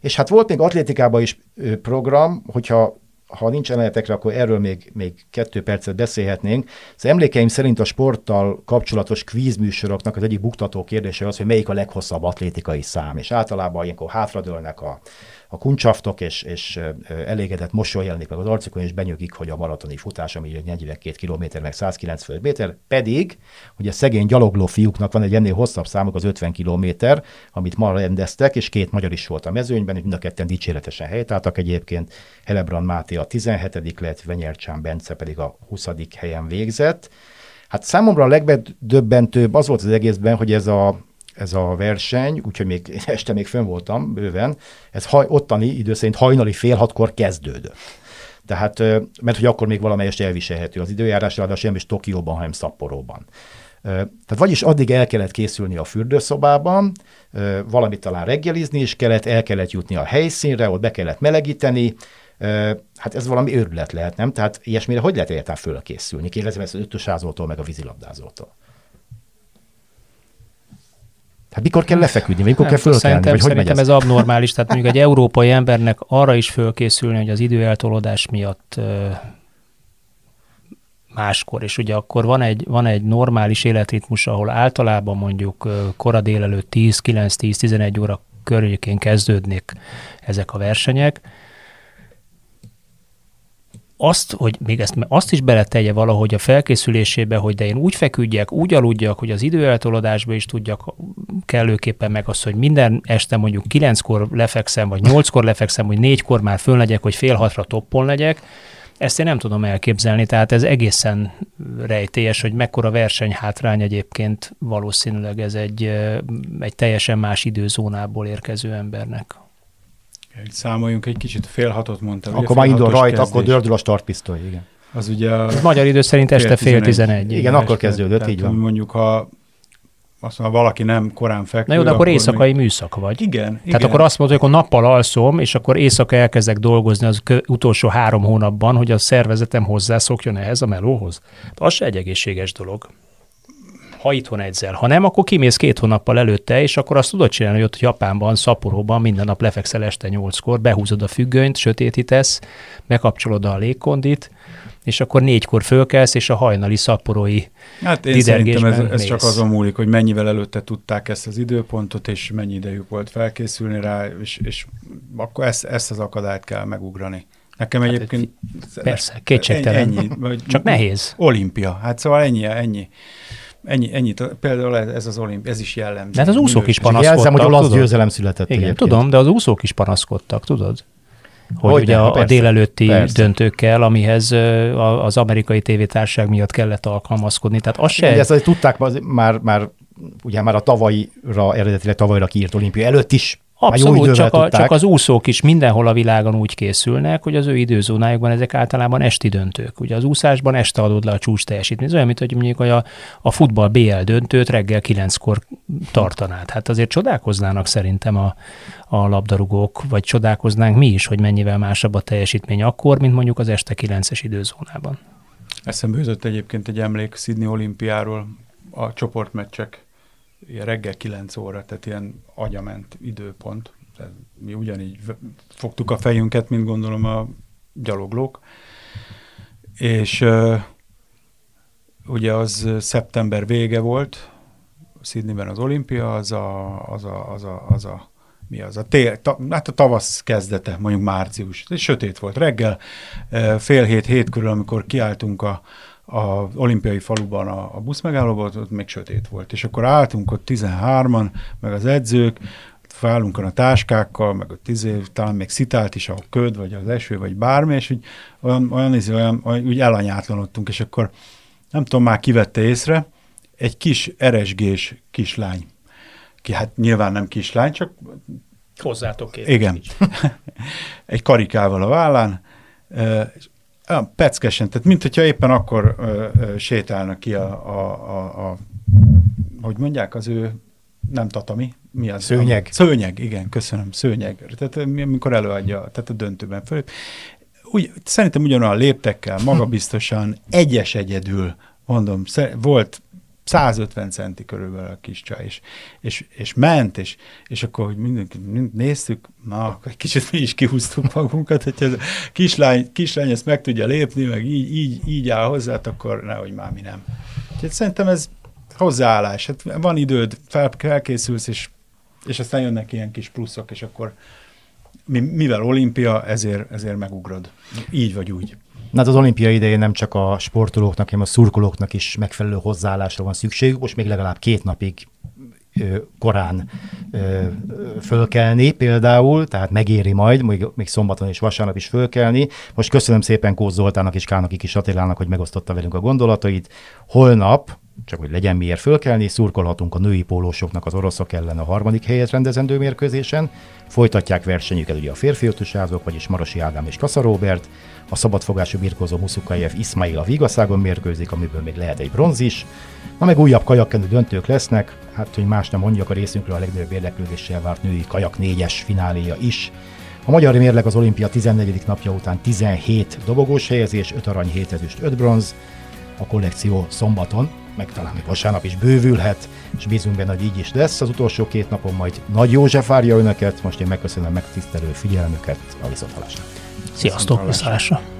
És hát volt még atlétikában is program, hogyha ha nincs emeletekre, akkor erről még, még kettő percet beszélhetnénk. Az emlékeim szerint a sporttal kapcsolatos kvízműsoroknak az egyik buktató kérdése az, hogy melyik a leghosszabb atlétikai szám, és általában ilyenkor hátradőlnek a, a kuncsaftok, és, és elégedett mosoly jelenik meg az arcukon, és benyögik, hogy a maratoni futás, ami 42 km, meg 190 méter, pedig, hogy a szegény gyalogló fiúknak van egy ennél hosszabb számok, az 50 km, amit ma rendeztek, és két magyar is volt a mezőnyben, és mind a ketten dicséretesen helytáltak egyébként. Helebrand Máté a 17. lett, Venyercsán Bence pedig a 20. helyen végzett. Hát számomra a legdöbbentőbb az volt az egészben, hogy ez a ez a verseny, úgyhogy még este még fönn voltam bőven, ez haj, ottani idő szerint hajnali fél hatkor kezdődött. Tehát, mert hogy akkor még valamelyest elviselhető az időjárás, ráadásul nem is Tokióban, hanem Szapporóban. Tehát vagyis addig el kellett készülni a fürdőszobában, valamit talán reggelizni is kellett, el kellett jutni a helyszínre, ott be kellett melegíteni, hát ez valami őrület lehet, nem? Tehát ilyesmire hogy lehet egyáltalán fölkészülni? Kérdezem ezt az ötösázótól, meg a vízilabdázótól. Hát mikor kell lefeküdni, mikor nem, kell fölkelni? Szerintem, vagy szerintem ez? ez abnormális. Tehát mondjuk egy európai embernek arra is fölkészülni, hogy az időeltolódás miatt máskor, és ugye akkor van egy, van egy normális életritmus, ahol általában mondjuk kora délelőtt 10, 9, 10, 11 óra környékén kezdődnek ezek a versenyek, azt, hogy még ezt azt is beletegye valahogy a felkészülésébe, hogy de én úgy feküdjek, úgy aludjak, hogy az időeltolódásba is tudjak kellőképpen meg azt, hogy minden este mondjuk kilenckor lefekszem, vagy nyolckor lefekszem, vagy négykor már föl legyek, hogy fél hatra toppon legyek, ezt én nem tudom elképzelni, tehát ez egészen rejtélyes, hogy mekkora versenyhátrány egyébként valószínűleg ez egy, egy teljesen más időzónából érkező embernek. Számoljunk egy kicsit, fél hatot mondtam. Akkor már indul rajt, kezdés. akkor dördül a startpisztoly, igen. Az ugye a magyar idő szerint este fél tizenegy. Igen, igen akkor kezdődött, Tehát így van. Mondjuk, ha azt mondja, valaki nem korán fekvő. Na jó, de akkor, akkor éjszakai még... műszak vagy. Igen. Tehát igen. akkor azt mondod, hogy akkor nappal alszom, és akkor éjszaka elkezdek dolgozni az utolsó három hónapban, hogy a szervezetem hozzászokjon ehhez a melóhoz. Az se egy egészséges dolog ha itthon edzel. Ha nem, akkor kimész két hónappal előtte, és akkor azt tudod csinálni, hogy ott Japánban, Szaporóban minden nap lefekszel este nyolckor, behúzod a függönyt, sötétítesz, bekapcsolod a légkondit, és akkor négykor fölkelsz, és a hajnali szaporói Hát én szerintem ez, ez csak azon múlik, hogy mennyivel előtte tudták ezt az időpontot, és mennyi idejük volt felkészülni rá, és, és akkor ezt, ezt az akadályt kell megugrani. Nekem hát egyébként... Persze, kétségtelen. Ennyi, vagy Csak nehéz. Olimpia. Hát szóval ennyi, ennyi. Ennyi, ennyit, például ez az olimp, ez is jellemző. De hát az úszók is panaszkodtak. Jelzem, hogy olasz győzelem született. Igen, egyébként. tudom, de az úszók is panaszkodtak, tudod? Hogy, hogy ugye a, a délelőtti persze. döntőkkel, amihez az amerikai tévétárság miatt kellett alkalmazkodni. Tehát az se... Igen, ezt tudták már, már ugye már a tavalyra, eredetileg tavalyra kiírt olimpia előtt is Abszolút, csak, a, csak az úszók is mindenhol a világon úgy készülnek, hogy az ő időzónájukban ezek általában esti döntők. Ugye az úszásban este adod le a csúcs teljesítményt. Ez olyan, mint hogy mondjuk a, a futball BL döntőt reggel kilenckor tartanád. Hát azért csodálkoznának szerintem a, a labdarúgók, vagy csodálkoznánk mi is, hogy mennyivel másabb a teljesítmény akkor, mint mondjuk az este kilences időzónában. Eszembe jutott egyébként egy emlék Sydney olimpiáról, a csoportmeccsek ilyen reggel 9 óra, tehát ilyen agyament időpont. Tehát mi ugyanígy fogtuk a fejünket, mint gondolom a gyaloglók. És ugye az szeptember vége volt, Sydneyben az olimpia, az a, az a, az a, az a mi az a tél, ta, hát a tavasz kezdete, mondjuk március. Ez sötét volt reggel, fél hét, hét körül, amikor kiálltunk a, a olimpiai faluban a, a buszmegállóban, ott még sötét volt. És akkor álltunk ott 13-an, meg az edzők, felállunk a táskákkal, meg a tíz talán még szitált is a köd, vagy az eső, vagy bármi, és úgy olyan, olyan, olyan, olyan, úgy elanyátlanodtunk, és akkor nem tudom, már kivette észre, egy kis eresgés kislány. Ki, hát nyilván nem kislány, csak... Hozzátok két. Igen. egy karikával a vállán, olyan peckesen, tehát mint hogyha éppen akkor ö, ö, sétálnak ki a, a, a, a, hogy mondják, az ő nem tatami, mi az? Szőnyeg. A, szőnyeg, igen, köszönöm, szőnyeg. Tehát amikor előadja, tehát a döntőben föl. Úgy, szerintem ugyanolyan léptekkel, magabiztosan, egyes egyedül, mondom, volt 150 centi körülbelül a kis csaj, és, és, és ment, és, és akkor, hogy mindenki mind néztük, na, akkor egy kicsit mi is kihúztuk magunkat, hogy ez a kislány, kislány ezt meg tudja lépni, meg így, így, így áll hozzá, hát akkor nehogy már mi nem. Úgyhogy szerintem ez hozzáállás. Hát van időd, fel, felkészülsz, és, és aztán jönnek ilyen kis pluszok, és akkor mivel olimpia, ezért, ezért megugrod. Így vagy úgy. Hát az olimpia idején nem csak a sportolóknak, hanem a szurkolóknak is megfelelő hozzáállásra van szükségük. Most még legalább két napig korán fölkelni például, tehát megéri majd, még, még szombaton és vasárnap is fölkelni. Most köszönöm szépen Kóz Zoltának és Kának is Attilának, hogy megosztotta velünk a gondolatait. Holnap, csak hogy legyen miért fölkelni, szurkolhatunk a női pólósoknak az oroszok ellen a harmadik helyet rendezendő mérkőzésen. Folytatják versenyüket ugye a férfi ötösázók, vagyis Marosi Ádám és Kassa Robert. A szabadfogású birkózó Muszukajev Ismail a Vigaszágon mérkőzik, amiből még lehet egy bronz is. Na meg újabb kajakkenő döntők lesznek, hát hogy más nem mondjak, a részünkről a legnagyobb érdeklődéssel várt női kajak négyes fináléja is. A magyar mérleg az olimpia 14. napja után 17 dobogós helyezés, 5 arany, 7 ezüst, 5 bronz. A kollekció szombaton, meg talán még vasárnap is bővülhet, és bízunk benne, hogy így is lesz. Az utolsó két napon majd Nagy József várja önöket, most én megköszönöm megtisztelő figyelmüket a viszontalásra. Sziasztok, viszontalásra!